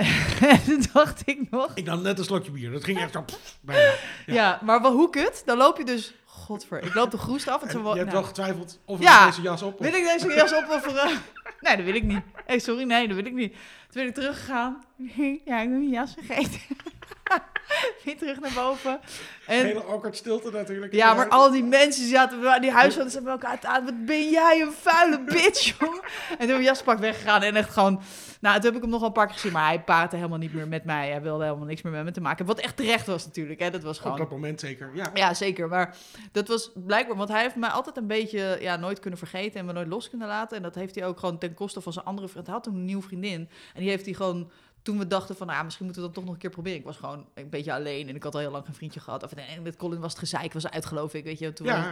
Speaker 1: en toen dacht ik nog...
Speaker 2: Ik nam net een slokje bier. Dat ging echt zo pff, bijna.
Speaker 1: Ja,
Speaker 2: Ja.
Speaker 1: maar wel, hoe kut? Dan loop je dus... Godver, ik loop de groest af. En
Speaker 2: En je hebt
Speaker 1: nou,
Speaker 2: wel getwijfeld of
Speaker 1: Ja.
Speaker 2: ik deze jas op.
Speaker 1: Wil ik deze jas opofferen? nee, dat wil ik niet. Hey, sorry, nee, dat wil ik niet. Toen ben ik teruggegaan. Ja, ik heb mijn jas vergeten. Weer terug naar boven. En,
Speaker 2: Hele awkward stilte natuurlijk.
Speaker 1: ja, maar al die mensen zaten, die huishoudens hebben elkaar aan. Wat ben jij een vuile bitch, jongen. En toen heb ik jaspak weggegaan en echt gewoon... Nou, toen heb ik hem nog wel een paar keer gezien, maar hij praatte helemaal niet meer met mij. Hij wilde helemaal niks meer met me te maken. Wat echt terecht was natuurlijk, hè. Dat was
Speaker 2: Op
Speaker 1: gewoon...
Speaker 2: dat moment zeker, ja.
Speaker 1: Ja, zeker. Maar dat was blijkbaar, want hij heeft mij altijd een beetje ja, nooit kunnen vergeten en me nooit los kunnen laten. En dat heeft hij ook gewoon ten koste van zijn andere vriend. Hij had een nieuwe vriendin en die heeft hij gewoon. Toen we dachten van, nou, misschien moeten we dat toch nog een keer proberen. Ik was gewoon een beetje alleen en ik had al heel lang geen vriendje gehad. Of, en met Colin was het gezeik, was uit geloof ik, weet je. Toen
Speaker 2: Ja,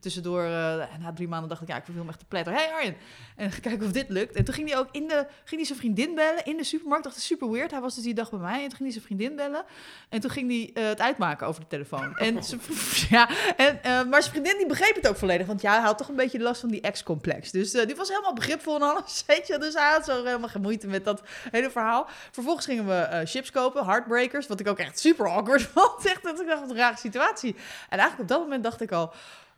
Speaker 1: tussendoor, eh, na drie maanden dacht ik, ja, ik verveel me echt te pletter. Hey Arjen, en kijken of dit lukt. En toen ging hij ook in de, ging hij zijn vriendin bellen in de supermarkt. dacht, super weird. Hij was dus die dag bij mij en toen ging hij zijn vriendin bellen. En toen ging hij eh, het uitmaken over de telefoon. En ze- ja, en, eh, maar zijn vriendin die begreep het ook volledig. Want ja, hij had toch een beetje last van die ex-complex. Dus die was helemaal begripvol en alles, weet je. Dus hij had zo helemaal geen moeite met dat hele verhaal. Vervolgens gingen we eh, chips kopen, Heartbreakers. Wat ik ook echt super awkward vond. Echt, dat ik dacht, wat een rare situatie. En eigenlijk op dat moment dacht ik al...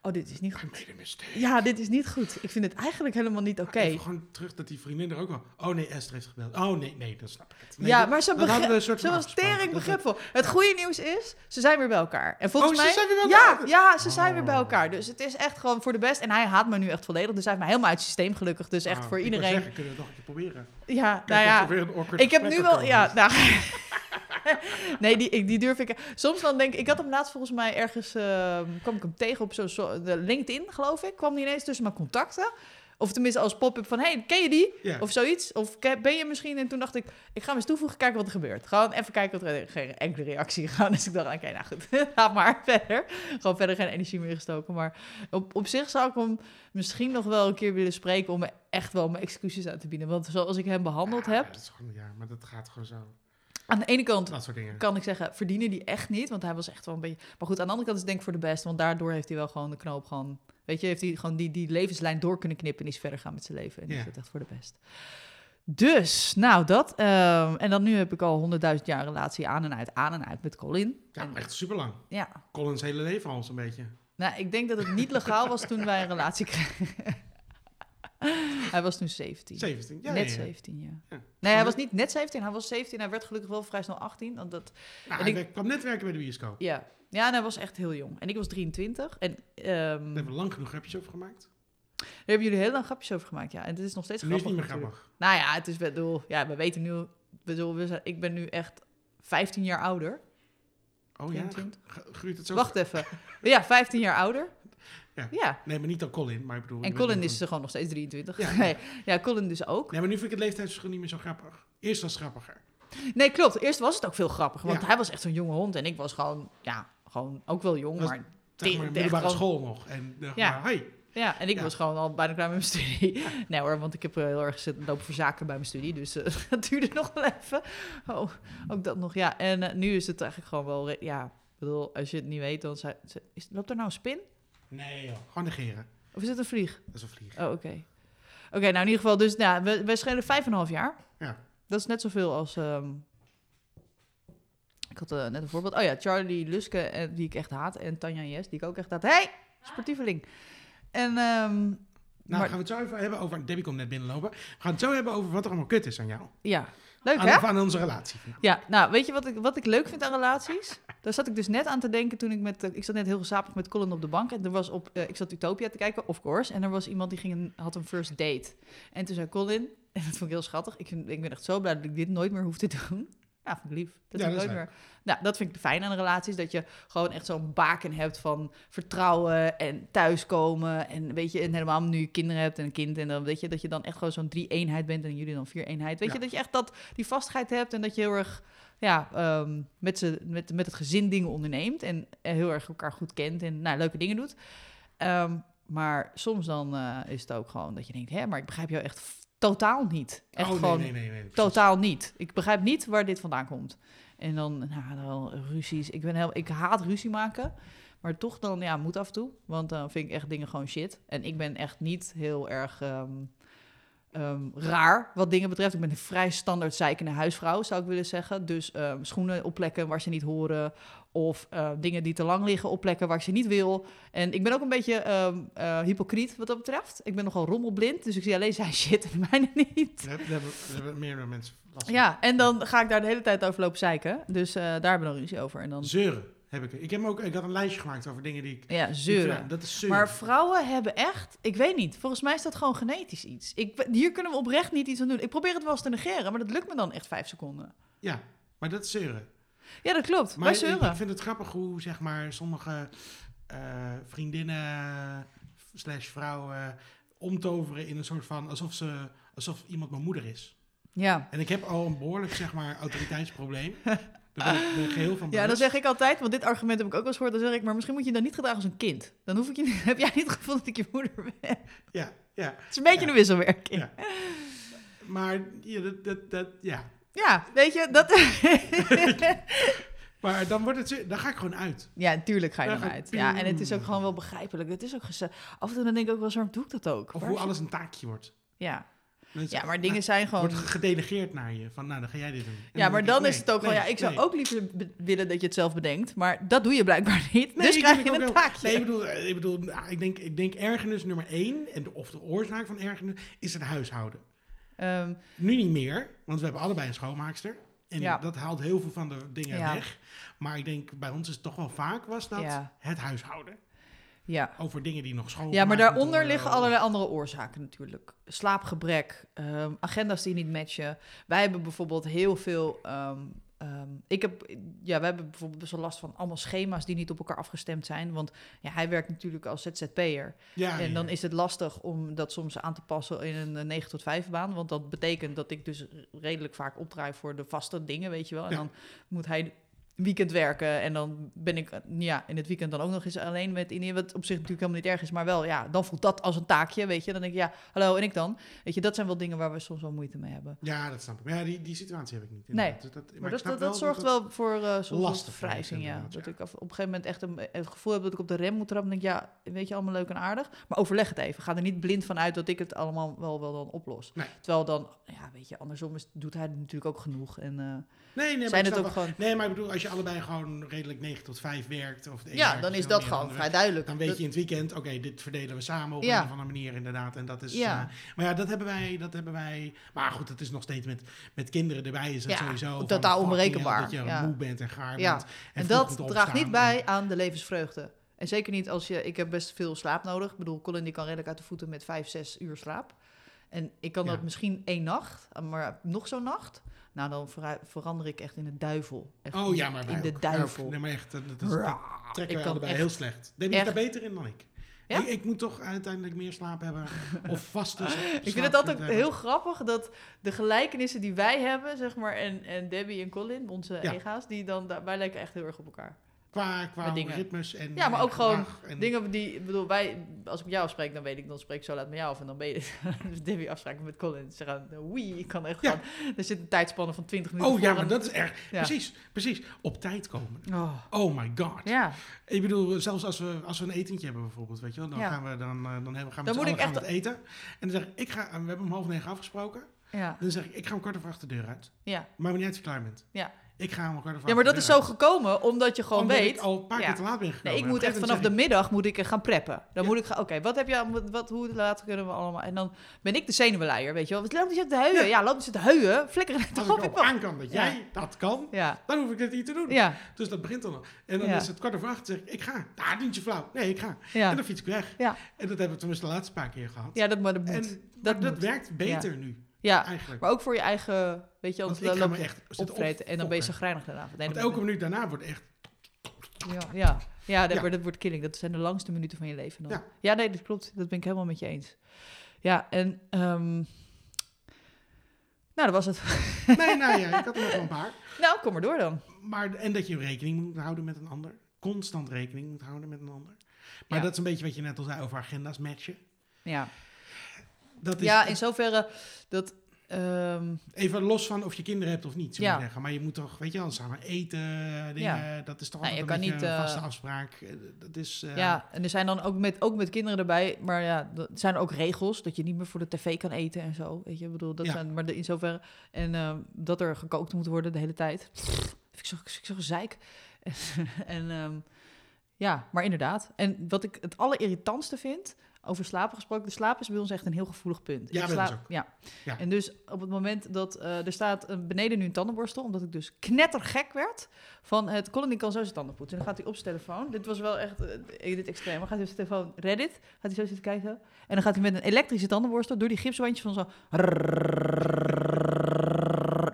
Speaker 1: Oh, dit is niet goed. Ja, dit is niet goed. Ik vind het eigenlijk helemaal niet oké.
Speaker 2: Even gewoon terug dat die vriendin er ook wel... Oh nee, Esther heeft gebeld. Oh nee, nee, dat snap ik het. Nee,
Speaker 1: ja,
Speaker 2: dat-
Speaker 1: maar ze, begre- ze was tering begripvol. Het goede nieuws is, ze zijn weer bij elkaar. En volgens
Speaker 2: Oh, ze
Speaker 1: mij...
Speaker 2: zijn weer bij
Speaker 1: ja,
Speaker 2: elkaar?
Speaker 1: ja, ze zijn weer bij
Speaker 2: Oh.
Speaker 1: elkaar. Dus het is echt gewoon voor de best. En hij haat me nu echt volledig. Dus hij heeft mij helemaal uit het systeem gelukkig. Dus echt
Speaker 2: Ah,
Speaker 1: voor iedereen.
Speaker 2: zeggen, kunnen we het nog een keer proberen.
Speaker 1: Ja, nou ja. Ik heb nu wel, ja, nou. nee, die, ik- die durf ik. Soms dan denk ik, ik had hem laatst volgens mij ergens, eh, kwam ik hem tegen op zo'n zo, de LinkedIn, geloof ik. Kwam die ineens tussen mijn contacten. Of tenminste als pop-up van, hey, ken je die?
Speaker 2: Ja.
Speaker 1: Of zoiets. Of ben je misschien... En toen dacht ik, ik ga hem eens toevoegen, kijken wat er gebeurt. Gewoon even kijken wat er... Geen enkele reactie. Gewoon, dus ik dacht, oké, nou goed. Laat maar verder. Gewoon verder geen energie meer gestoken. Maar op, op zich zou ik hem misschien nog wel een keer willen spreken... om me echt wel mijn excuses aan te bieden. Want zoals ik hem behandeld
Speaker 2: Ja,
Speaker 1: heb...
Speaker 2: dat is gewoon, ja, maar dat gaat gewoon zo.
Speaker 1: Aan de ene kant kan ik zeggen, verdienen die echt niet. Want hij was echt wel een beetje... Maar goed, aan de andere kant is het denk ik voor de best. Want daardoor heeft hij wel gewoon de knoop gewoon... Weet je, heeft hij gewoon die, die levenslijn door kunnen knippen... en is verder gaan met zijn leven. En
Speaker 2: Ja.
Speaker 1: is het echt voor de best. Dus, nou dat. ehm, en dan nu heb ik al honderdduizend jaar relatie aan en uit, aan en uit met Colin.
Speaker 2: Ja,
Speaker 1: En-
Speaker 2: echt super lang.
Speaker 1: ja.
Speaker 2: Collins hele leven al zo'n beetje.
Speaker 1: Nou, ik denk dat het niet legaal was toen wij een relatie kregen. hij was toen 17.
Speaker 2: 17. Ja,
Speaker 1: net
Speaker 2: ja, ja.
Speaker 1: 17, ja.
Speaker 2: Ja.
Speaker 1: Nee, hij was niet net 17, hij was 17. Hij werd gelukkig wel vrij snel 18. Want dat,
Speaker 2: Nou,
Speaker 1: En
Speaker 2: hij
Speaker 1: ik-
Speaker 2: kwam net werken bij de bioscoop.
Speaker 1: ja. ja, en hij was echt heel jong. En ik was 23. En
Speaker 2: Daar hebben we lang genoeg grapjes over gemaakt.
Speaker 1: daar hebben jullie heel lang grapjes over gemaakt, ja. En het is nog steeds
Speaker 2: Nu is
Speaker 1: grappig.
Speaker 2: niet meer grappig.
Speaker 1: Nou ja, het is, bedoel, ja, we weten nu... Bedoel, we zijn, ik ben nu echt 15 jaar ouder.
Speaker 2: Oh ja,
Speaker 1: 22.
Speaker 2: G- groeit het zo?
Speaker 1: Wacht even. Ja, 15 jaar ouder.
Speaker 2: Ja.
Speaker 1: ja.
Speaker 2: Nee, maar niet dan Colin, maar ik bedoel...
Speaker 1: En Colin is er gewoon nog steeds 23.
Speaker 2: Ja.
Speaker 1: Nee, ja, Colin dus ook.
Speaker 2: Nee, maar nu vind ik het leeftijdsverschil niet meer zo grappig. Eerst was het grappiger.
Speaker 1: Nee, klopt. Eerst was het ook veel grappiger. Want
Speaker 2: Ja.
Speaker 1: hij was echt zo'n jonge hond. En ik was gewoon, ja, gewoon ook wel jong.
Speaker 2: Was-
Speaker 1: Maar,
Speaker 2: Zeg
Speaker 1: Tegen-
Speaker 2: maar, middelbare
Speaker 1: gewoon-
Speaker 2: school nog. En dacht
Speaker 1: Ja.
Speaker 2: maar, hey.
Speaker 1: ja, en ik
Speaker 2: Ja.
Speaker 1: was gewoon al bijna klaar met mijn studie. Nee hoor, want ik heb eh, heel erg zitten lopen verzaken bij mijn studie. Dus eh, dat duurde nog wel even. Oh, ook dat nog. Ja, en eh, nu is het eigenlijk gewoon wel, ja, ik bedoel, als je het niet weet, dan zei, is, loopt er nou een spin?
Speaker 2: Nee joh, gewoon negeren.
Speaker 1: Of is het een vlieg?
Speaker 2: Dat is een vlieg.
Speaker 1: Oh, oké. Oké, nou in ieder geval, dus nou, we, we schelen vijf en een half jaar.
Speaker 2: Ja.
Speaker 1: Dat is net zoveel als... ehm, ik had eh, net een voorbeeld. Oh ja, Charlie Luske, eh, die ik echt haat. En Tanja Yes, die ik ook echt haat. Hey, sportieveling. En, ehm,
Speaker 2: Nou,
Speaker 1: maar,
Speaker 2: gaan we het zo even hebben over... Debbie komt net binnenlopen. We gaan het zo hebben over wat er allemaal kut is aan jou.
Speaker 1: ja, leuk
Speaker 2: aan,
Speaker 1: hè?
Speaker 2: aan onze relatie.
Speaker 1: Ja, nou, weet je wat ik, wat ik leuk vind aan relaties? Daar zat ik dus net aan te denken toen ik met... eh, ik zat net heel gezapig met Colin op de bank. En er was op... eh, ik zat Utopia te kijken, of course. En er was iemand die ging een, had een first date. En toen zei Colin... En dat vond ik heel schattig. Ik, vind, ik ben echt zo blij dat ik dit nooit meer hoef te doen. Ja, vind ik lief. Dat,
Speaker 2: Ja,
Speaker 1: ik
Speaker 2: dat is
Speaker 1: nooit meer, nou, dat vind ik fijn aan relaties. Dat je gewoon echt zo'n baken hebt van vertrouwen en thuiskomen. En weet je, en helemaal nu je kinderen hebt en een kind. En dan weet je dat je dan echt gewoon zo'n drie-eenheid bent en jullie dan vier-eenheid. Weet
Speaker 2: Ja.
Speaker 1: je, dat je echt dat, die vastigheid hebt en dat je heel erg ja, ehm, met, met, met het gezin dingen onderneemt. En eh, heel erg elkaar goed kent en nou, leuke dingen doet. Ehm, maar soms dan eh, is het ook gewoon dat je denkt, hè, maar ik begrijp jou echt totaal niet. Echt
Speaker 2: oh,
Speaker 1: gewoon
Speaker 2: nee, nee, nee.
Speaker 1: totaal niet. Ik begrijp niet waar dit vandaan komt. En dan, nou, dan ruzies. Ik, ben heel, ik haat ruzie maken. Maar toch dan, ja, moet af en toe. Want dan vind ik echt dingen gewoon shit. En ik ben echt niet heel erg ehm, ehm, raar wat dingen betreft. Ik ben een vrij standaard zeikende huisvrouw, zou ik willen zeggen. Dus ehm, schoenen op plekken waar ze niet horen. Of eh, dingen die te lang liggen op plekken waar ik ze niet wil. En ik ben ook een beetje ehm, eh, hypocriet wat dat betreft. Ik ben nogal rommelblind. Dus ik zie alleen zijn shit en mijne niet.
Speaker 2: Daar hebben, hebben, meerdere mensen last van.
Speaker 1: Ja, en dan ga ik daar de hele tijd over lopen zeiken. Dus eh, daar hebben we dan ruzie over. En dan,
Speaker 2: Zeuren heb ik. Ik, heb ook, ik had een lijstje gemaakt over dingen die ik...
Speaker 1: ja, zeuren.
Speaker 2: Dat is zeuren.
Speaker 1: Maar vrouwen hebben echt, ik weet niet, volgens mij is dat gewoon genetisch iets. Ik, hier kunnen we oprecht niet iets aan doen. Ik probeer het wel eens te negeren, maar dat lukt me dan echt vijf seconden.
Speaker 2: Ja, maar dat is zeuren.
Speaker 1: Ja, dat klopt.
Speaker 2: Maar
Speaker 1: Wij zeuren.
Speaker 2: ik vind het grappig hoe, zeg maar, sommige eh, vriendinnen slash vrouwen omtoveren in een soort van... Alsof, ze, alsof iemand mijn moeder is.
Speaker 1: Ja.
Speaker 2: En ik heb al een behoorlijk, zeg maar, autoriteitsprobleem. Daar ben ik, ben ik geheel van
Speaker 1: ja, dan
Speaker 2: bewust.
Speaker 1: zeg ik altijd, want dit argument heb ik ook wel eens gehoord. Dan zeg ik, maar misschien moet je dan niet gedragen als een kind. Dan hoef ik je heb jij niet het gevoel dat ik je moeder ben.
Speaker 2: Ja, ja.
Speaker 1: Het is een beetje
Speaker 2: Ja.
Speaker 1: een wisselwerking.
Speaker 2: Ja. Maar ja, dat, dat, dat, ja.
Speaker 1: Ja, weet je, dat...
Speaker 2: Maar dan, wordt het, dan ga ik gewoon uit.
Speaker 1: Ja, natuurlijk ga je dan uit. Ja, en het is ook gewoon wel begrijpelijk. Het is ook Af en toe dan denk ik ook wel, zo, waarom doe ik dat ook?
Speaker 2: Of
Speaker 1: Waar
Speaker 2: hoe alles een taakje wordt.
Speaker 1: Ja. Ja, maar dingen zijn gewoon...
Speaker 2: Wordt gedelegeerd naar je. Van, nou, dan ga jij dit doen. En
Speaker 1: Ja, maar dan
Speaker 2: ik,
Speaker 1: is het ook
Speaker 2: nee,
Speaker 1: gewoon... Ja, ik zou
Speaker 2: nee.
Speaker 1: ook liever willen dat je het zelf bedenkt. Maar dat doe je blijkbaar niet. Dus krijg je een
Speaker 2: wel-
Speaker 1: taakje.
Speaker 2: Nee, ik bedoel, eh, ik, bedoel nou, ik, denk, ik denk ergernis nummer één, en de, of de oorzaak van ergernis, is het huishouden.
Speaker 1: Ehm,
Speaker 2: Nu niet meer, want we hebben allebei een schoonmaakster. En
Speaker 1: Ja.
Speaker 2: dat haalt heel veel van de dingen
Speaker 1: Ja.
Speaker 2: weg. Maar ik denk, bij ons is het toch wel vaak was dat
Speaker 1: Ja.
Speaker 2: het huishouden.
Speaker 1: Ja.
Speaker 2: Over dingen die nog schoon
Speaker 1: ja, maar daaronder liggen allerlei andere oorzaken natuurlijk. Slaapgebrek, ehm, agenda's die niet matchen. Wij hebben bijvoorbeeld heel veel... ehm, ehm, ik heb, ja, we hebben bijvoorbeeld best wel last van allemaal schema's die niet op elkaar afgestemd zijn. Want ja, hij werkt natuurlijk als ZZP'er.
Speaker 2: Ja,
Speaker 1: en dan
Speaker 2: ja.
Speaker 1: is het lastig om dat soms aan te passen in een eh, 9 tot 5 baan. Want dat betekent dat ik dus redelijk vaak opdraai voor de vaste dingen, weet je wel. En
Speaker 2: Ja.
Speaker 1: dan moet hij weekend werken. En dan ben ik ja, in het weekend dan ook nog eens alleen met Indië. Wat op zich natuurlijk helemaal niet erg is. Maar wel, ja, dan voelt dat als een taakje, weet je. Dan denk ik, ja, hallo, en ik dan? Weet je, dat zijn wel dingen waar we soms wel moeite mee hebben.
Speaker 2: Ja, dat snap ik. Maar ja, die, die situatie heb ik niet.
Speaker 1: Nee.
Speaker 2: Dus dat,
Speaker 1: Maar, dat, dat, dat zorgt wel voor eh soms
Speaker 2: lastig
Speaker 1: wrijving, ja. Dat
Speaker 2: ja.
Speaker 1: ik op een gegeven moment echt een, het gevoel heb dat ik op de rem moet trappen. En denk ik, ja, weet je, allemaal leuk en aardig. Maar overleg het even. Ga er niet blind van uit dat ik het allemaal wel, wel dan oplos.
Speaker 2: Nee.
Speaker 1: Terwijl dan, ja, weet je, andersom is, doet hij natuurlijk ook genoeg. En eh,
Speaker 2: Nee, nee, maar
Speaker 1: zijn het ook
Speaker 2: wel-
Speaker 1: gewoon...
Speaker 2: Nee, maar ik bedoel, als je allebei gewoon redelijk 9 tot 5 werkt... Of de
Speaker 1: Ja, dan
Speaker 2: of
Speaker 1: is dat gewoon vrij duidelijk.
Speaker 2: Dan weet
Speaker 1: Dat-
Speaker 2: je in het weekend, oké, dit verdelen we samen op
Speaker 1: Ja.
Speaker 2: een of andere manier inderdaad. En dat is,
Speaker 1: Ja.
Speaker 2: eh, maar ja, dat hebben wij, dat hebben wij. Maar goed, het is nog steeds met, met kinderen erbij is het
Speaker 1: Ja,
Speaker 2: sowieso
Speaker 1: totaal onberekenbaar,
Speaker 2: Dat je moe bent en gaar
Speaker 1: Ja.
Speaker 2: bent.
Speaker 1: En
Speaker 2: vroeg
Speaker 1: dat draagt niet bij aan de levensvreugde. En zeker niet als je... Ik heb best veel slaap nodig. Ik bedoel, Colin die kan redelijk uit de voeten met vijf, zes uur slaap. En ik kan dat misschien één nacht, maar nog zo'n nacht... Nou, dan vera- verander ik echt in de duivel. Echt
Speaker 2: Oh ja, maar wij
Speaker 1: in de
Speaker 2: ook.
Speaker 1: Duivel.
Speaker 2: Nee, maar echt, dat, dat, is, dat
Speaker 1: Ra.
Speaker 2: trekken
Speaker 1: Ik
Speaker 2: wij allebei
Speaker 1: echt-
Speaker 2: heel slecht. Debbie is daar beter in dan ik.
Speaker 1: Ja?
Speaker 2: Ik, ik moet toch uiteindelijk meer slaap hebben. Of vaste
Speaker 1: Ik vind het altijd heel grappig dat de gelijkenissen die wij hebben, zeg maar, en, en Debbie en Colin, onze
Speaker 2: Ja.
Speaker 1: ega's, die dan, wij lijken echt heel erg op elkaar.
Speaker 2: Qua, ritmes en
Speaker 1: Ja, maar ook gewoon
Speaker 2: en-
Speaker 1: Dingen die, ik bedoel, wij, als ik met jou afspreek, dan weet ik, dan spreek ik zo laat met jou af en dan ben je dus Debbie afspraken met Colin. Ze gaan, wee, ik kan echt
Speaker 2: Ja.
Speaker 1: gaan. Er zit een tijdspanne van 20 minuten
Speaker 2: Oh ja, maar
Speaker 1: en-
Speaker 2: dat is erg.
Speaker 1: Ja.
Speaker 2: Precies, precies. Op tijd komen.
Speaker 1: Oh,
Speaker 2: Oh my god.
Speaker 1: ja,
Speaker 2: Ik bedoel, zelfs als we, als we een etentje hebben bijvoorbeeld, weet je wel, dan
Speaker 1: Ja.
Speaker 2: gaan we dan, eh, dan hebben, gaan we
Speaker 1: Dan moet ik
Speaker 2: gaan
Speaker 1: echt-
Speaker 2: eten. En dan zeg ik, ik ga, we hebben om half negen afgesproken.
Speaker 1: ja,
Speaker 2: Dan zeg ik, ik ga om kwart over acht de deur uit.
Speaker 1: ja.
Speaker 2: Maar uit je klaar bent.
Speaker 1: Ja.
Speaker 2: Ik ga om kwart over
Speaker 1: Ja, maar dat is zo gekomen, omdat je gewoon
Speaker 2: Omdat
Speaker 1: weet...
Speaker 2: ik al een paar
Speaker 1: Ja.
Speaker 2: keer te laat ben gekomen.
Speaker 1: Nee, ik moet echt vanaf de middag moet ik er gaan preppen. Dan
Speaker 2: Ja.
Speaker 1: moet ik gaan, oké, wat heb je, wat, hoe laat kunnen we allemaal... En dan ben ik de zenuwleier, weet je wel. Wat loopt hij te huilen? Ja, loopt hij te huilen? Flikker het toch
Speaker 2: Als
Speaker 1: op,
Speaker 2: ik
Speaker 1: ik wel.
Speaker 2: aan kan dat
Speaker 1: Ja.
Speaker 2: jij dat kan,
Speaker 1: Ja,
Speaker 2: dan hoef ik dit niet te doen.
Speaker 1: ja,
Speaker 2: Dus dat begint dan al. En dan
Speaker 1: Ja.
Speaker 2: is het kwart over acht, zeg ik, ik ga. Nou, niet je flauw. Nee, ik ga. En
Speaker 1: ja.
Speaker 2: dan fiets ik weg.
Speaker 1: Ja.
Speaker 2: En dat hebben we tenminste de laatste paar keer gehad.
Speaker 1: Ja, dat, maar dat moet.
Speaker 2: En
Speaker 1: dat
Speaker 2: dat, werkt beter nu,
Speaker 1: Ja,
Speaker 2: eigenlijk.
Speaker 1: maar ook voor je eigen, weet je,
Speaker 2: Want
Speaker 1: loop je
Speaker 2: echt
Speaker 1: opvreten en dan ben je zagrijnig daarna.
Speaker 2: Want elke minuut daarna wordt echt...
Speaker 1: Ja, ja. ja, dat,
Speaker 2: Ja.
Speaker 1: wordt- dat wordt killing. Dat zijn de langste minuten van je leven dan.
Speaker 2: Ja.
Speaker 1: Ja, nee, dat klopt. Dat ben ik helemaal met je eens. Ja, en... ehm, nou, dat was het.
Speaker 2: Nee, nou ja, ik had er nog een paar.
Speaker 1: nou, kom maar door dan.
Speaker 2: Maar, en dat je rekening moet houden met een ander. Constant rekening moet houden met een ander. Maar
Speaker 1: Ja.
Speaker 2: dat is een beetje wat je net al zei over agenda's matchen.
Speaker 1: Ja,
Speaker 2: Dat is
Speaker 1: ja in zoverre dat... ehm,
Speaker 2: even los van of je kinderen hebt of niet, zou
Speaker 1: Ja.
Speaker 2: je zeggen. Maar je moet toch, weet je wel, samen eten, dingen,
Speaker 1: Ja.
Speaker 2: dat is toch
Speaker 1: Nou,
Speaker 2: altijd een
Speaker 1: niet,
Speaker 2: een vaste
Speaker 1: eh,
Speaker 2: afspraak. Eh, Dat is... eh,
Speaker 1: Ja, en er zijn dan ook met, ook met kinderen erbij, maar ja, er zijn ook regels dat je niet meer voor de tv kan eten en zo. Weet je, ik bedoel, dat
Speaker 2: Ja.
Speaker 1: zijn, maar de, in zoverre. En ehm, dat er gekookt moet worden de hele tijd. Ik zo, vind ik zo gezeik. en ehm, ja, maar inderdaad. En wat ik het allerirritantste vind, over slapen gesproken, de slaap is bij ons echt een heel gevoelig punt.
Speaker 2: Ja,
Speaker 1: slaap-
Speaker 2: ook.
Speaker 1: Ja.
Speaker 2: Ja.
Speaker 1: En dus op het moment dat eh, er staat een beneden nu een tandenborstel, omdat ik dus knettergek werd van het Colin die kan zo zijn tanden poetsen. En dan gaat hij op zijn telefoon. Dit was wel echt eh, dit extreem. Dan gaat hij op zijn telefoon Reddit, gaat hij zo zitten kijken. En dan gaat hij met een elektrische tandenborstel door die gipswandjes van zo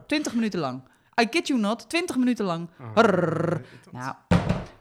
Speaker 1: 20 minuten lang. I kid you not, 20 minuten lang.
Speaker 2: Oh.
Speaker 1: Nou,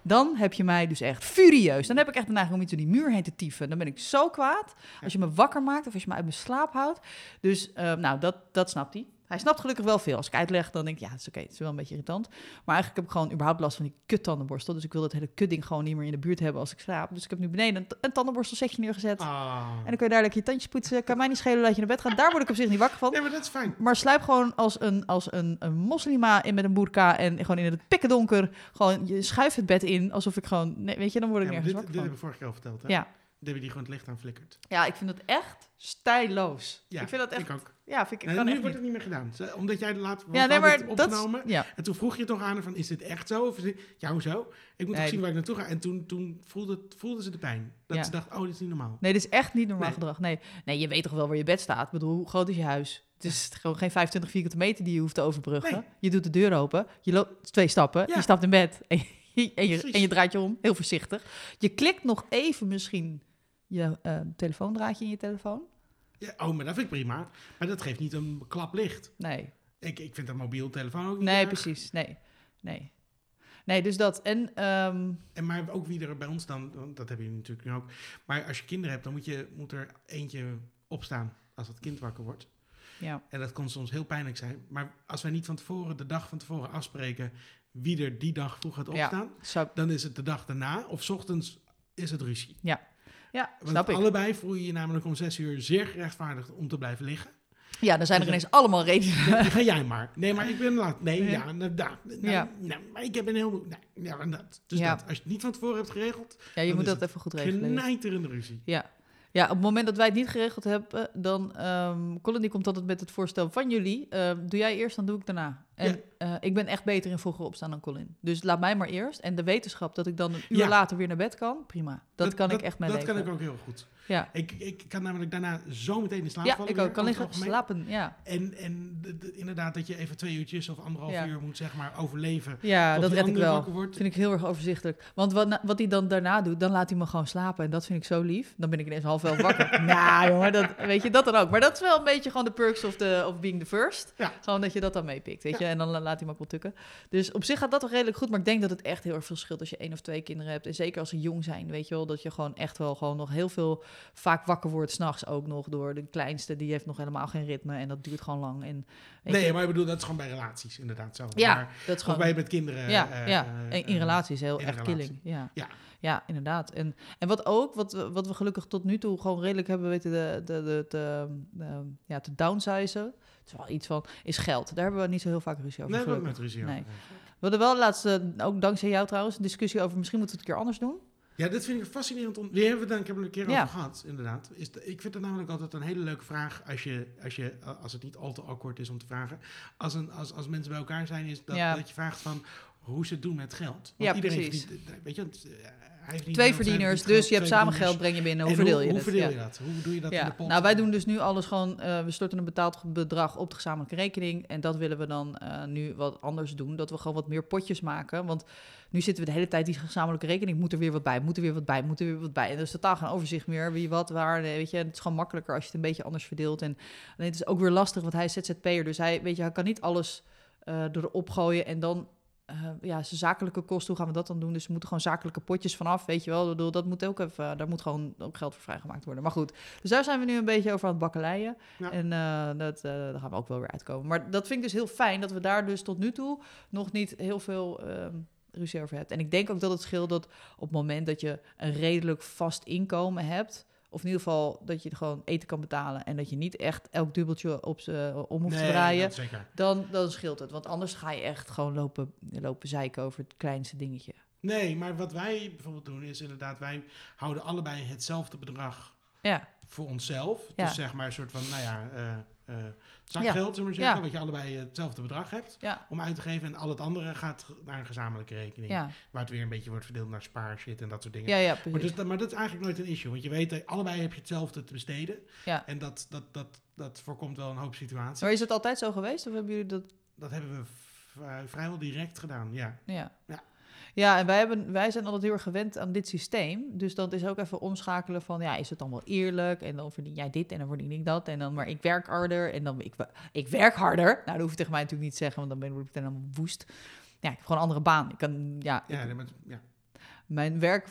Speaker 1: dan heb je mij dus echt furieus. Dan heb ik echt de neiging om iets door die muur heen te tieven. Dan ben ik zo kwaad als je me wakker maakt of als je me uit mijn slaap houdt. Dus eh, nou, dat, dat snapt hij. Hij snapt gelukkig wel veel. Als ik uitleg, dan denk ik, ja, het is oké. het is wel een beetje irritant. Maar eigenlijk heb ik gewoon überhaupt last van die kuttandenborstel. Dus ik wil dat hele kutding gewoon niet meer in de buurt hebben als ik slaap. Dus ik heb nu beneden een, een tandenborstelsetje neergezet.
Speaker 2: Ah.
Speaker 1: En dan kun je daar lekker je tandjes poetsen. Kan mij niet schelen dat je naar bed gaat. Daar word ik op zich niet wakker van.
Speaker 2: Nee, maar dat is fijn.
Speaker 1: Maar sluip gewoon als een, als een, een moslima in met een boerka en gewoon in het pikken donker. Gewoon, je schuift het bed in alsof ik gewoon, nee, weet je, dan word ik
Speaker 2: Ja,
Speaker 1: nergens
Speaker 2: dit, dit
Speaker 1: wakker
Speaker 2: heb
Speaker 1: van.
Speaker 2: ik vorige keer al verteld, hè?
Speaker 1: Ja.
Speaker 2: Debbie die gewoon het licht aan flikkert.
Speaker 1: ja, ik vind dat echt stijloos.
Speaker 2: Ja,
Speaker 1: ik vind dat echt,
Speaker 2: Ik ook.
Speaker 1: ja, vind ik, kan
Speaker 2: nu
Speaker 1: echt
Speaker 2: wordt
Speaker 1: niet.
Speaker 2: het niet meer gedaan. Omdat jij de laat
Speaker 1: Ja, nee, maar dat,
Speaker 2: opgenomen.
Speaker 1: ja,
Speaker 2: En toen vroeg je toch aan haar van, is dit echt zo? Of is dit... Ja, hoezo? Ik moet
Speaker 1: Nee.
Speaker 2: toch zien waar ik naartoe ga. En toen, toen voelde, voelde ze de pijn. Dat
Speaker 1: Ja.
Speaker 2: ze dacht, oh, dit is niet normaal.
Speaker 1: nee, dit is echt niet normaal
Speaker 2: Nee.
Speaker 1: gedrag. Nee. nee, je weet toch wel waar je bed staat. Ik bedoel, hoe groot is je huis? Het is gewoon geen 25 vierkante meter die je hoeft te overbruggen.
Speaker 2: Nee.
Speaker 1: Je doet de deur open, je loopt twee stappen,
Speaker 2: Ja.
Speaker 1: je stapt in bed en je, en, je, en je draait je om, heel voorzichtig. Je klikt nog even misschien je eh, telefoondraadje in je telefoon.
Speaker 2: Ja, oh, maar dat vind ik prima. Maar dat geeft niet een klap licht.
Speaker 1: Nee.
Speaker 2: Ik, ik vind een mobiel telefoon ook niet
Speaker 1: Nee,
Speaker 2: erg.
Speaker 1: precies. Nee, nee. Nee, dus dat. En ehm,
Speaker 2: En maar ook wie er bij ons dan, want dat hebben jullie natuurlijk nu ook. Maar als je kinderen hebt, dan moet, je, moet er eentje opstaan als het kind wakker wordt.
Speaker 1: ja,
Speaker 2: En dat kon soms heel pijnlijk zijn. Maar als wij niet van tevoren, de dag van tevoren afspreken wie er die dag vroeg gaat
Speaker 1: Ja.
Speaker 2: opstaan,
Speaker 1: zou,
Speaker 2: dan is het de dag daarna of 's ochtends is het ruzie.
Speaker 1: ja
Speaker 2: Want
Speaker 1: snap ik.
Speaker 2: allebei voel je je namelijk om zes uur zeer gerechtvaardigd om te blijven liggen.
Speaker 1: Ja, dan zijn er
Speaker 2: Dus-
Speaker 1: ineens allemaal redenen.
Speaker 2: Nee, ga jij maar. Nee, maar ik ben laat. Nee,
Speaker 1: Ja.
Speaker 2: ja, nou, nou, nou,
Speaker 1: Ja.
Speaker 2: nou, maar ik heb een heel... Nou, ja, dat. Dus
Speaker 1: Ja.
Speaker 2: dat. Als je het niet van tevoren hebt geregeld,
Speaker 1: Ja, je moet dat even goed regelen.
Speaker 2: knijterende ruzie.
Speaker 1: Ja. ja, op het moment dat wij het niet geregeld hebben, dan... ehm Colin die komt altijd met het voorstel van jullie. ehm, doe jij eerst, dan doe ik daarna. En eh, ik ben echt beter in vroeger opstaan dan Colin. Dus laat mij maar eerst. En de wetenschap dat ik dan een uur
Speaker 2: Ja.
Speaker 1: later weer naar bed kan, prima. Dat, kan ik echt mee
Speaker 2: Dat
Speaker 1: leven.
Speaker 2: kan ik ook heel goed.
Speaker 1: Ja,
Speaker 2: Ik, ik kan namelijk daarna zo meteen in slaap
Speaker 1: ja
Speaker 2: vallen.
Speaker 1: ik
Speaker 2: weer,
Speaker 1: ook. Kan liggen slapen, ja.
Speaker 2: En, en de- de- inderdaad dat je even twee uurtjes of anderhalf
Speaker 1: Ja.
Speaker 2: uur moet zeg maar overleven.
Speaker 1: Ja, dat red ik wel.
Speaker 2: wordt.
Speaker 1: vind ik heel erg overzichtelijk. Want wat, wat hij dan daarna doet, dan laat hij me gewoon slapen. En dat vind ik zo lief. Dan ben ik ineens half wel wakker. nou, jongen, dat, weet je, dat dan ook. Maar dat is wel een beetje gewoon de perks of, the, of being the first.
Speaker 2: Ja.
Speaker 1: Gewoon dat je dat dan meepikt, weet je. En dan la- laat hij me ook wel tukken. Dus op zich gaat dat toch redelijk goed. Maar ik denk dat het echt heel erg veel scheelt als je één of twee kinderen hebt. En zeker als ze jong zijn, weet je wel. Dat je gewoon echt wel gewoon nog heel veel vaak wakker wordt. S'nachts ook nog door de kleinste. Die heeft nog helemaal geen ritme. En dat duurt gewoon lang. En,
Speaker 2: Nee,
Speaker 1: je,
Speaker 2: maar ik bedoel, dat is gewoon bij relaties inderdaad zo.
Speaker 1: ja,
Speaker 2: Maar,
Speaker 1: dat is gewoon...
Speaker 2: bij met kinderen.
Speaker 1: Ja,
Speaker 2: eh,
Speaker 1: ja.
Speaker 2: eh,
Speaker 1: in
Speaker 2: eh,
Speaker 1: relaties heel echt
Speaker 2: relatie.
Speaker 1: killing. Ja.
Speaker 2: Ja.
Speaker 1: ja, inderdaad. En, en wat ook, wat, we- wat we gelukkig tot nu toe gewoon redelijk hebben weten de, de, de, de, de- ja, te downsizen. Het is wel iets van, is geld. Daar hebben we niet zo heel vaak ruzie over.
Speaker 2: Nee, we hebben met ruzie
Speaker 1: Nee.
Speaker 2: over.
Speaker 1: We hadden wel laatst, eh, ook dankzij jou trouwens, een discussie over misschien moeten we het een keer anders doen.
Speaker 2: Ja, dit vind ik fascinerend. On- Die hebben we dan, ik heb er een keer
Speaker 1: Ja.
Speaker 2: over gehad, inderdaad. Is de- ik vind het namelijk altijd een hele leuke vraag als, je, als, je, als het niet al te awkward is om te vragen. Als, een, als, als mensen bij elkaar zijn, is dat,
Speaker 1: Ja.
Speaker 2: dat je vraagt van hoe ze het doen met geld. Want
Speaker 1: Ja,
Speaker 2: iedereen
Speaker 1: precies.
Speaker 2: eh, weet je, eh,
Speaker 1: Twee verdieners, dus je hebt samen geld, breng je binnen. Hoe verdeel je
Speaker 2: hoe
Speaker 1: het?
Speaker 2: verdeel je dat? Hoe doe je dat in de pot?
Speaker 1: nou wij doen dus nu alles gewoon, eh, we storten een betaald bedrag op de gezamenlijke rekening. En dat willen we dan eh, nu wat anders doen, dat we gewoon wat meer potjes maken, want nu zitten we de hele tijd die gezamenlijke rekening, moet er weer wat bij, moet er weer wat bij, moet er weer wat bij. En er is totaal geen overzicht meer, wie wat, waar, nee, weet je, het is gewoon makkelijker als je het een beetje anders verdeelt. En alleen het is ook weer lastig, want hij is ZZP'er, dus hij, weet je, hij kan niet alles eh erop gooien. En dan eh, ja, zakelijke kosten, hoe gaan we dat dan doen? Dus er moeten gewoon zakelijke potjes vanaf, weet je wel. Dat moet ook even, daar moet gewoon ook geld voor vrijgemaakt worden. Maar goed, dus daar zijn we nu een beetje over aan het bakkeleien.
Speaker 2: Ja.
Speaker 1: En eh, dat, eh, daar gaan we ook wel weer uitkomen. Maar dat vind ik dus heel fijn, dat we daar dus tot nu toe nog niet heel veel ehm, ruzie over hebben. En ik denk ook dat het scheelt dat op het moment dat je een redelijk vast inkomen hebt... Of in ieder geval dat je gewoon eten kan betalen en dat je niet echt elk dubbeltje op ze om hoeft te draaien dan, dan scheelt het. Want anders ga je echt gewoon lopen, lopen zeiken over het kleinste dingetje.
Speaker 2: Nee, maar wat wij bijvoorbeeld doen is inderdaad, wij houden allebei hetzelfde bedrag
Speaker 1: Ja,
Speaker 2: voor onszelf.
Speaker 1: Ja.
Speaker 2: Dus zeg maar een soort van, nou ja, eh, eh, zakgeld, we maar
Speaker 1: Ja.
Speaker 2: zeggen. Dat je allebei hetzelfde bedrag hebt
Speaker 1: ja,
Speaker 2: om uit te geven. En al het andere gaat naar een gezamenlijke rekening.
Speaker 1: ja.
Speaker 2: Waar het weer een beetje wordt verdeeld naar spaarshit en dat soort dingen.
Speaker 1: Ja, ja,
Speaker 2: Maar, dus, maar dat is eigenlijk nooit een issue. Want je weet, allebei heb je hetzelfde te besteden.
Speaker 1: Ja.
Speaker 2: En dat, dat, dat, dat voorkomt wel een hoop situaties.
Speaker 1: Maar is het altijd zo geweest? Of hebben jullie dat...
Speaker 2: Dat hebben we eh, vrijwel direct gedaan, ja.
Speaker 1: Ja.
Speaker 2: Ja.
Speaker 1: Ja, en wij, hebben, wij zijn altijd heel erg gewend aan dit systeem. Dus dat is ook even omschakelen van, ja, is het dan wel eerlijk? En dan verdien jij dit en dan verdien ik dat. En dan, maar ik werk harder en dan, ik, ik werk harder. Nou, dat hoef je tegen mij natuurlijk niet te zeggen, want dan ben ik meteen helemaal woest. Ja, ik heb gewoon een andere baan. Ik kan, ja,
Speaker 2: Ja,
Speaker 1: ik-
Speaker 2: ja.
Speaker 1: mijn werk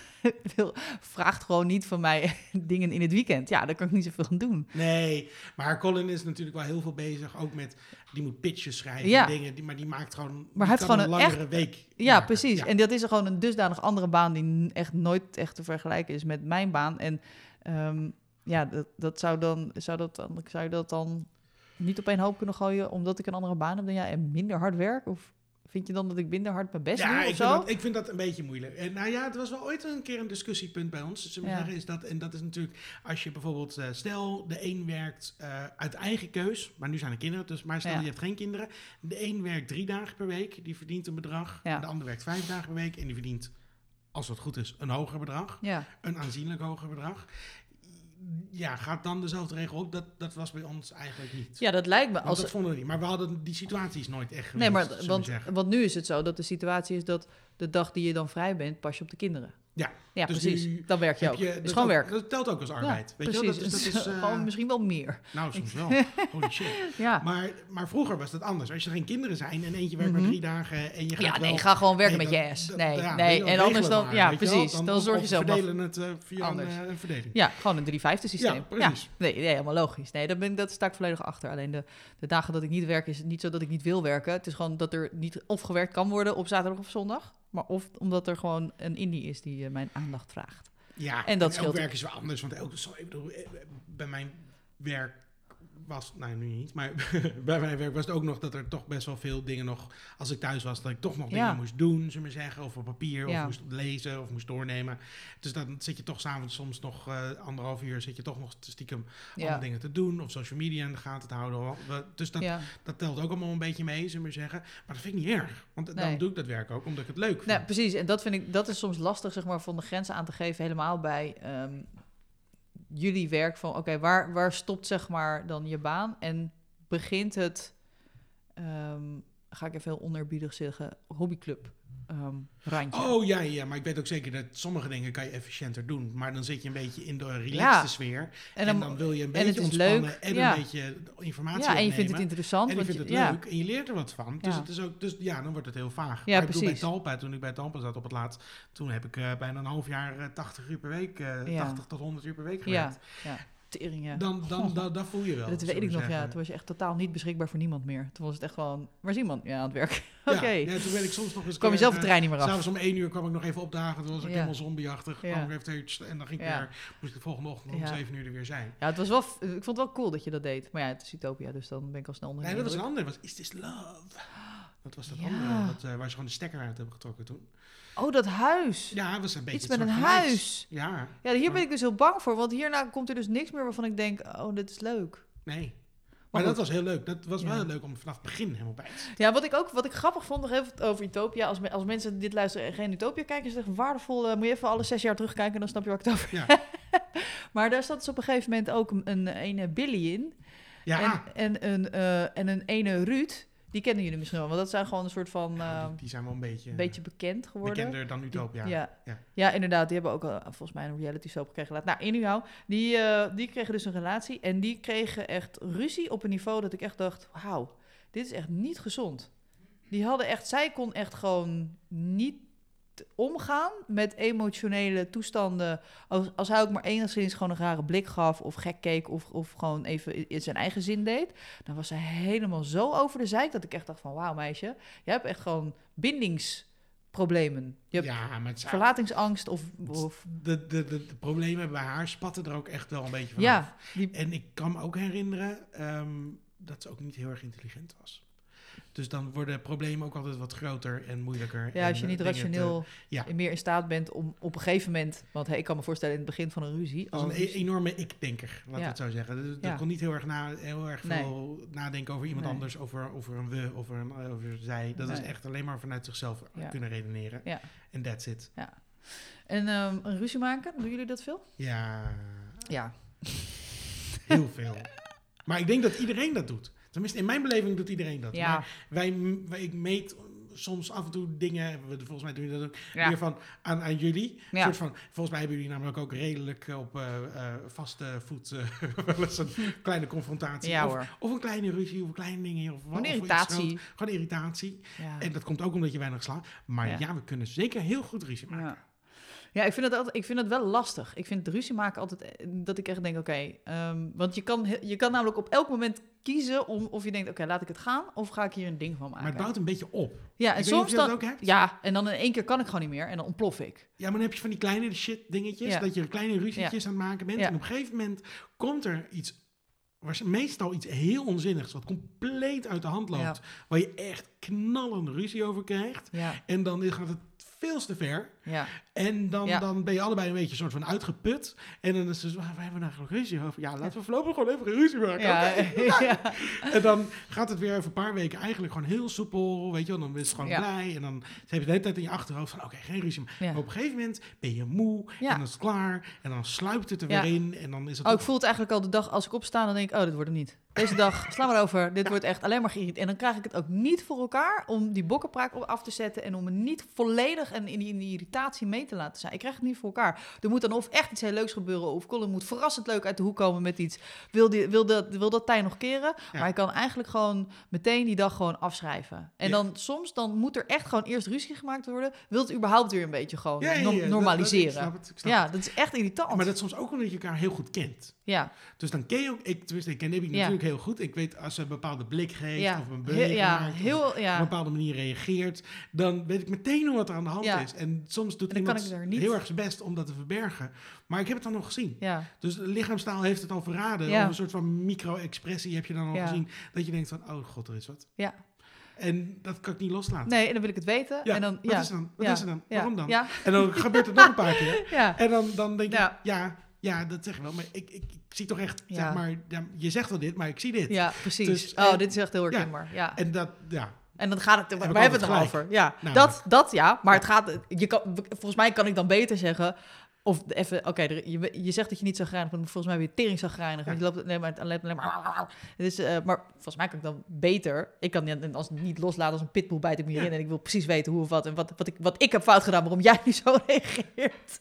Speaker 1: wil- vraagt gewoon niet van mij dingen in het weekend. Ja, daar kan ik niet zoveel aan doen.
Speaker 2: Nee, maar Colin is natuurlijk wel heel veel bezig. Ook met, die moet pitches schrijven
Speaker 1: Ja.
Speaker 2: en dingen. Die, maar die maakt gewoon,
Speaker 1: hij heeft gewoon
Speaker 2: een
Speaker 1: een
Speaker 2: langere week
Speaker 1: Ja,
Speaker 2: maken.
Speaker 1: precies.
Speaker 2: Ja.
Speaker 1: En dat is gewoon een dusdanig andere baan die echt nooit echt te vergelijken is met mijn baan. En ehm, ja, dat, dat zou dan, zou dat dan, zou je dat dan niet op één hoop kunnen gooien omdat ik een andere baan heb dan jij en minder hard werk? Of vind je dan dat ik minder hard mijn best
Speaker 2: ja,
Speaker 1: doe
Speaker 2: ik
Speaker 1: of
Speaker 2: vind,
Speaker 1: zo?
Speaker 2: dat, ik vind dat een beetje moeilijk. En, nou ja, het was wel ooit een keer een discussiepunt bij ons. We
Speaker 1: Ja.
Speaker 2: is dat, en dat is natuurlijk, als je bijvoorbeeld, eh, stel de een werkt eh, uit eigen keus, maar nu zijn er kinderen, dus, maar stel
Speaker 1: Ja.
Speaker 2: je hebt geen kinderen. De een werkt drie dagen per week, die verdient een bedrag.
Speaker 1: Ja.
Speaker 2: De ander werkt vijf dagen per week en die verdient, als het goed is, een hoger bedrag.
Speaker 1: Ja,
Speaker 2: Een aanzienlijk hoger bedrag. Ja, gaat dan dezelfde regel ook? Dat, dat was bij ons eigenlijk niet.
Speaker 1: ja, dat lijkt me.
Speaker 2: Want
Speaker 1: Als,
Speaker 2: dat vonden we niet. Maar we hadden die situaties nooit echt geweest,
Speaker 1: nee, maar want, want nu is het zo dat de situatie is dat de dag die je dan vrij bent, pas je op de kinderen.
Speaker 2: Ja,
Speaker 1: Ja,
Speaker 2: dus
Speaker 1: precies.
Speaker 2: nu
Speaker 1: Dan werk je ook.
Speaker 2: je-
Speaker 1: Het is
Speaker 2: dat
Speaker 1: gewoon werk.
Speaker 2: Dat telt ook als arbeid. weet je. Dat is, dat is, eh,
Speaker 1: gewoon misschien wel meer.
Speaker 2: nou, soms wel. Holy shit.
Speaker 1: Ja.
Speaker 2: Maar, maar vroeger was dat anders. Als je geen kinderen zijn en eentje werkt maar
Speaker 1: Mhm.
Speaker 2: drie dagen en je gaat
Speaker 1: Ja, nee, ga gewoon werken
Speaker 2: Nee,
Speaker 1: met je
Speaker 2: dat-
Speaker 1: ass.
Speaker 2: dat-
Speaker 1: Nee,
Speaker 2: ja,
Speaker 1: nee. En anders dan,
Speaker 2: maar,
Speaker 1: ja, precies. Dan, zorg je zelf maar.
Speaker 2: verdelen het eh, via een,
Speaker 1: Anders.
Speaker 2: eh, een verdeling.
Speaker 1: Ja, gewoon een 3-5 systeem.
Speaker 2: Ja, precies.
Speaker 1: nee, nee, helemaal logisch. Nee, daar ben dat sta ik volledig achter. Alleen de, de dagen dat ik niet werk, is niet zo dat ik niet wil werken. Het is gewoon dat er niet of gewerkt kan worden op zaterdag of zondag. Maar of omdat er gewoon een indie is die eh, mijn aandacht vraagt.
Speaker 2: Ja,
Speaker 1: En dat
Speaker 2: elk
Speaker 1: scheelt.
Speaker 2: werk is wel anders. Want elke, sorry, ik bedoel, eh, bij mijn werk was, nou nu niet, maar bij mijn werk was het ook nog dat er toch best wel veel dingen nog, als ik thuis was, dat ik toch nog
Speaker 1: Ja.
Speaker 2: dingen moest doen, we maar zeggen, of op papier,
Speaker 1: Ja.
Speaker 2: of moest lezen, of moest doornemen. Dus dan zit je toch s'avonds soms nog eh, anderhalf uur, zit je toch nog stiekem
Speaker 1: Ja.
Speaker 2: allemaal dingen te doen, of social media in de gaten te houden. Dus dat, dat telt ook allemaal een beetje mee, zullen we zeggen. Maar dat vind ik niet erg, want dan doe ik dat werk ook, omdat ik het leuk vind.
Speaker 1: Nee, precies. En dat vind ik, dat is soms lastig, zeg maar, van de grenzen aan te geven, helemaal bij ehm, jullie werk. Van oké, waar, waar stopt zeg maar dan je baan en begint het, ehm, ga ik even heel onerbiedig zeggen, hobbyclub ehm, randje.
Speaker 2: Oh ja, ja, maar ik weet ook zeker dat sommige dingen kan je efficiënter doen. Maar dan zit je een beetje in de relaxed
Speaker 1: Ja.
Speaker 2: sfeer.
Speaker 1: en
Speaker 2: En dan, wil je een beetje ontspannen
Speaker 1: leuk,
Speaker 2: en
Speaker 1: ja.
Speaker 2: een beetje informatie
Speaker 1: ja, en je vindt het interessant.
Speaker 2: En je vindt
Speaker 1: je-
Speaker 2: het
Speaker 1: ja.
Speaker 2: leuk en je leert er wat van. Dus,
Speaker 1: Ja.
Speaker 2: het is ook, dus ja, dan wordt het heel vaag.
Speaker 1: Ja,
Speaker 2: maar ik bedoel, bij
Speaker 1: precies.
Speaker 2: Talpa, toen ik bij Talpa zat op het laatst, toen heb ik eh, bijna een half jaar eh, 80 uur per week, eh,
Speaker 1: Ja.
Speaker 2: 80 tot 100 uur per week
Speaker 1: Ja,
Speaker 2: gewerkt.
Speaker 1: Ja. Tering, ja.
Speaker 2: Dan, dan, voel je wel.
Speaker 1: dat weet ik nog, ja. Toen was je echt totaal niet beschikbaar voor niemand meer. Toen was het echt gewoon, waar is iemand? Ja, aan het werk. Oké.
Speaker 2: Ja, toen werd ik soms nog eens...
Speaker 1: Kwam je zelf de
Speaker 2: eh,
Speaker 1: trein niet meer af.
Speaker 2: S'avonds om één uur kwam ik nog even opdagen. Toen was ik
Speaker 1: Ja.
Speaker 2: helemaal zombieachtig. Kwam ik even en dan ging ik weer, moest ik de volgende ochtend om zeven uur er weer zijn.
Speaker 1: Ja, het was wel, f- ik vond het wel cool dat je dat deed. Maar ja, het is Utopia, dus dan ben ik al snel onder.
Speaker 2: Nee, dat was een ander. Was Is This Love? Dat was dat andere, dat, eh, waar ze gewoon de stekker uit hebben getrokken toen.
Speaker 1: Oh, dat huis.
Speaker 2: Ja, het was een beetje
Speaker 1: Iets met een huis.
Speaker 2: Ja,
Speaker 1: Ja, hier ben ik dus heel bang voor. Want hierna komt er dus niks meer waarvan ik denk, oh, dit is leuk.
Speaker 2: nee. Maar, dat was heel leuk. Dat was
Speaker 1: Ja.
Speaker 2: wel heel leuk om vanaf het begin helemaal bij te zitten.
Speaker 1: Ja, wat ik ook wat ik grappig vond nog even over Utopia. Als, me- als mensen dit luisteren en geen Utopia kijken, is het echt waardevol. eh, moet je even alle zes jaar terugkijken, dan snap je waar ik het over
Speaker 2: Ja.
Speaker 1: Maar daar zat dus op een gegeven moment ook een, een ene Billy in.
Speaker 2: Ja,
Speaker 1: En, en, een, eh, en een ene Ruud. Die kennen jullie misschien wel. Want dat zijn gewoon een soort van...
Speaker 2: Ja,
Speaker 1: eh,
Speaker 2: die, die zijn wel een beetje,
Speaker 1: een beetje bekend geworden.
Speaker 2: bekender dan Utopia.
Speaker 1: Ja.
Speaker 2: Ja.
Speaker 1: Ja. inderdaad. Die hebben ook al, volgens mij een reality soap gekregen. laat- Nou, anyhow, die, eh, die kregen dus een relatie. En die kregen echt ruzie op een niveau dat ik echt dacht... Wauw, dit is echt niet gezond. Die hadden echt... Zij kon echt gewoon niet omgaan met emotionele toestanden. Als, als hij ook maar enigszins gewoon een rare blik gaf... of gek keek of, of gewoon even in zijn eigen zin deed... dan was zij helemaal zo over de zijk... dat ik echt dacht van... wauw meisje, jij hebt echt gewoon bindingsproblemen. Je hebt
Speaker 2: Ja, maar
Speaker 1: verlatingsangst of... of
Speaker 2: de, de, de, de problemen bij haar spatten er ook echt wel een beetje van
Speaker 1: ja, die,
Speaker 2: En ik kan me ook herinneren ehm, dat ze ook niet heel erg intelligent was. Dus dan worden problemen ook altijd wat groter en moeilijker.
Speaker 1: ja,
Speaker 2: en,
Speaker 1: als je niet
Speaker 2: te-
Speaker 1: rationeel
Speaker 2: ja.
Speaker 1: meer in staat bent om op een gegeven moment... Want hey, ik kan me voorstellen in het begin van een ruzie...
Speaker 2: Als een e- enorme ik-denker, we
Speaker 1: Ja.
Speaker 2: het zo zeggen. Dus
Speaker 1: Ja.
Speaker 2: Dat kon niet heel erg, na, heel erg
Speaker 1: Nee.
Speaker 2: veel nadenken over iemand
Speaker 1: Nee.
Speaker 2: anders, over, over een we, over een over zij. Dat is echt alleen maar vanuit zichzelf
Speaker 1: Ja.
Speaker 2: kunnen redeneren.
Speaker 1: Ja.
Speaker 2: En that's it.
Speaker 1: En ehm, een ruzie maken, doen jullie dat veel?
Speaker 2: Ja,
Speaker 1: Ja.
Speaker 2: heel veel. Maar ik denk dat iedereen dat doet. Tenminste, in mijn beleving doet iedereen dat.
Speaker 1: Ja.
Speaker 2: Maar wij, wij, ik meet soms af en toe dingen, we- volgens mij doen jullie dat ook,
Speaker 1: Ja.
Speaker 2: van aan, aan jullie.
Speaker 1: Ja.
Speaker 2: Soort van, volgens mij hebben jullie namelijk ook redelijk op eh, eh, vaste voet eh, wel eens een kleine confrontatie.
Speaker 1: Ja
Speaker 2: of, een kleine ruzie, of een klein dingetje. Of,
Speaker 1: Gewoon irritatie.
Speaker 2: Gewoon irritatie. En dat komt ook omdat je weinig slaapt. Maar
Speaker 1: Ja.
Speaker 2: we kunnen zeker heel goed ruzie maken.
Speaker 1: Ja. Ik vind, het altijd, ik vind het wel lastig. Ik vind ruzie maken altijd eh, dat ik echt denk, oké, ehm, want je kan, je kan namelijk op elk moment kiezen om of je denkt, oké, laat ik het gaan of ga ik hier een ding van maken.
Speaker 2: Maar het bouwt een beetje op.
Speaker 1: ja, en soms dan,
Speaker 2: ook hebt.
Speaker 1: ja, en dan in één keer kan ik gewoon niet meer en dan ontplof ik.
Speaker 2: Ja, maar dan heb je van die kleine shit dingetjes.
Speaker 1: Ja.
Speaker 2: Dat je kleine ruzietjes aan het maken bent.
Speaker 1: Ja.
Speaker 2: En op een gegeven moment komt er iets... Was meestal iets heel onzinnigs. Wat compleet uit de hand loopt. Waar je echt knallende ruzie over krijgt. En dan gaat het veel te ver.
Speaker 1: Ja,
Speaker 2: En dan,
Speaker 1: Ja.
Speaker 2: dan ben je allebei een beetje soort van uitgeput. En dan is het zo, "Ah, waar hebben we nou ruzie over? Ja, laten we voorlopig gewoon even ruzie maken.
Speaker 1: ja,
Speaker 2: oké?"
Speaker 1: ja.
Speaker 2: En dan gaat het weer over een paar weken eigenlijk gewoon heel soepel. Weet je wel, dan is het gewoon blij. En dan heb je de hele tijd in je achterhoofd van, oké, geen ruzie. meer. Maar op een gegeven moment ben je moe.
Speaker 1: Ja.
Speaker 2: En dan is het klaar. En dan sluipt het er weer in. En dan is het...
Speaker 1: Oh, ik voel het eigenlijk al de dag als ik opsta, dan denk ik, oh, dit wordt hem niet. Deze dag, sla maar over. Dit wordt echt alleen maar geïrriteerd. En dan krijg ik het ook niet voor elkaar om die bokkenpraak af te zetten. En om me niet volledig en in die, in die irritatie mee te laten zijn. Ik krijg het niet voor elkaar. Er moet dan of echt iets heel leuks gebeuren. Of Colin moet verrassend leuk uit de hoek komen met iets. Wil, die, wil, dat, wil dat tij nog keren?
Speaker 2: Ja.
Speaker 1: Maar ik kan eigenlijk gewoon meteen die dag gewoon afschrijven. En
Speaker 2: Ja.
Speaker 1: dan soms dan moet er echt gewoon eerst ruzie gemaakt worden. Wil het überhaupt weer een beetje gewoon
Speaker 2: Ja, dat- dat-
Speaker 1: normaliseren?
Speaker 2: ik snap het, ik snap
Speaker 1: ja, dat is echt irritant.
Speaker 2: Maar dat is soms ook omdat je elkaar heel goed kent.
Speaker 1: Ja,
Speaker 2: Dus dan ken je ook, ik, tenminste, ik ken Debbie
Speaker 1: Ja.
Speaker 2: natuurlijk heel goed. Ik weet als ze een bepaalde blik geeft
Speaker 1: ja.
Speaker 2: of een beweging
Speaker 1: ja,
Speaker 2: maakt, op een bepaalde manier reageert, dan weet ik meteen hoe wat er aan de hand is. En soms doet
Speaker 1: En
Speaker 2: iemand
Speaker 1: ik er
Speaker 2: heel erg zijn best om dat te verbergen. Maar ik heb het dan nog gezien. Dus de lichaamstaal heeft het al verraden. Of een soort van micro-expressie heb je dan al gezien. Dat je denkt van, oh god, er is wat.
Speaker 1: Ja.
Speaker 2: En dat kan ik niet loslaten.
Speaker 1: Nee, en dan wil ik het weten.
Speaker 2: Ja,
Speaker 1: en dan,
Speaker 2: wat
Speaker 1: ja.
Speaker 2: is er dan? Wat
Speaker 1: ja.
Speaker 2: is er dan? Waarom dan? En dan gebeurt het nog een paar keer. En dan, dan denk je,
Speaker 1: Ja.
Speaker 2: Ja. ja, dat zeg je wel. Maar ik, ik, ik zie toch echt,
Speaker 1: Ja.
Speaker 2: zeg maar, ja, je zegt wel dit, maar ik zie dit.
Speaker 1: Ja, precies.
Speaker 2: Dus,
Speaker 1: oh, dit is echt heel
Speaker 2: ja.
Speaker 1: herkenbaar. Ja.
Speaker 2: En dat, ja.
Speaker 1: En dan gaat het,
Speaker 2: ik
Speaker 1: we hebben het erover. Ja,
Speaker 2: Namelijk.
Speaker 1: dat, dat ja. Maar het gaat, je kan, volgens mij kan ik dan beter zeggen, of even, oké, je, je zegt dat je niet zo grijnig bent, maar volgens mij ben je tering zo grijnig. Want je loopt nee, maar, alleen, alleen maar. Dus, eh, maar volgens mij kan ik dan beter, ik kan niet, als het niet loslaten als een pitbull bijt ik me
Speaker 2: Ja.
Speaker 1: hierin en ik wil precies weten hoe of wat en wat, wat, ik, wat ik heb fout gedaan, waarom jij nu zo reageert.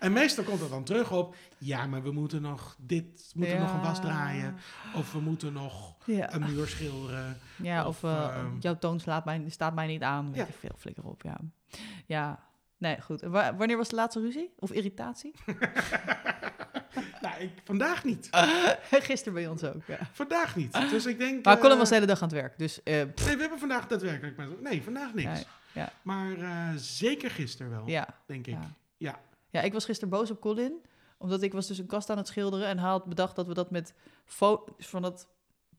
Speaker 2: En meestal komt het dan terug op, ja, maar we moeten nog dit, we moeten
Speaker 1: Ja.
Speaker 2: nog een was draaien. Of we moeten nog
Speaker 1: Ja,
Speaker 2: een muur schilderen.
Speaker 1: ja of,
Speaker 2: of,
Speaker 1: eh,
Speaker 2: ehm,
Speaker 1: jouw toon slaat mij, staat mij niet aan. Weet
Speaker 2: Ja.
Speaker 1: veel, flikker op, ja. Ja, nee, goed. Wanneer was de laatste ruzie? Of irritatie?
Speaker 2: Nou, ik, vandaag niet.
Speaker 1: Gisteren bij ons ook, ja.
Speaker 2: Vandaag niet. Dus ik denk...
Speaker 1: Maar
Speaker 2: eh,
Speaker 1: Colin was de hele dag aan het werk, dus... eh,
Speaker 2: Nee, we hebben vandaag daadwerkelijk... met- Nee, vandaag niks.
Speaker 1: Nee, ja.
Speaker 2: Maar eh, zeker gisteren wel,
Speaker 1: ja,
Speaker 2: denk ik.
Speaker 1: ja.
Speaker 2: Ja.
Speaker 1: Ja, ik was gisteren boos op Colin. Omdat ik was dus een kast aan het schilderen. En had bedacht dat we dat met fo- van dat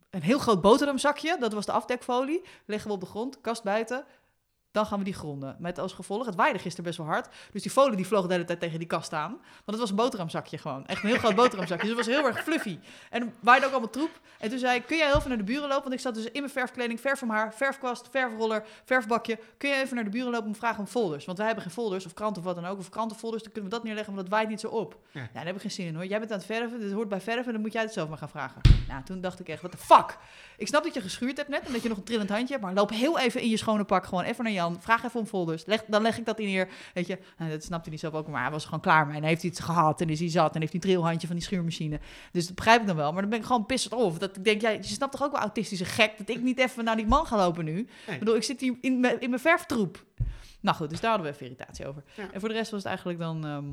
Speaker 1: een heel groot boterhamzakje. Dat was de afdekfolie. Leggen we op de grond, kast buiten. Dan gaan we die gronden. Met als gevolg, het waaide gisteren best wel hard. Dus die folie die vloog de hele tijd tegen die kast aan. Want het was een boterhamzakje gewoon. Echt een heel groot boterhamzakje. Dus het was heel erg fluffy. En waaide ook allemaal troep. En toen zei ik, kun jij heel even naar de buren lopen? Want ik zat dus in mijn verfkleding, verf van haar, verfkwast, verfroller, verfbakje. Kun je even naar de buren lopen om te vragen om folders? Want wij hebben geen folders, of kranten of wat dan ook. Of krantenfolders, dan kunnen we dat neerleggen, want dat waait niet zo op.
Speaker 2: Ja.
Speaker 1: Daar heb ik geen zin in hoor. Jij bent aan het verven, dit hoort bij verven, dan moet jij het zelf maar gaan vragen. Nou, toen dacht ik echt, what the fuck? Ik snap dat je geschuurd hebt net en dat je nog een trillend handje hebt, maar loop heel even in je schone pak, gewoon even naar Jan, vraag even om folders. Leg, dan leg ik dat in neer, weet je. Nou, dat snapte hij zelf ook, maar hij was gewoon klaar mee. En heeft hij iets gehad en is hij zat en heeft hij een trilhandje van die schuurmachine. Dus dat begrijp ik dan wel, maar dan ben ik gewoon pissed off. Dat ik denk, jij, je snapt toch ook wel autistische gek, dat ik niet even naar die man ga lopen nu. Ik bedoel, ik zit hier in mijn, in mijn verftroep. Nou goed, dus daar hadden we even irritatie over.
Speaker 2: Ja.
Speaker 1: En voor de rest was het eigenlijk dan... ehm,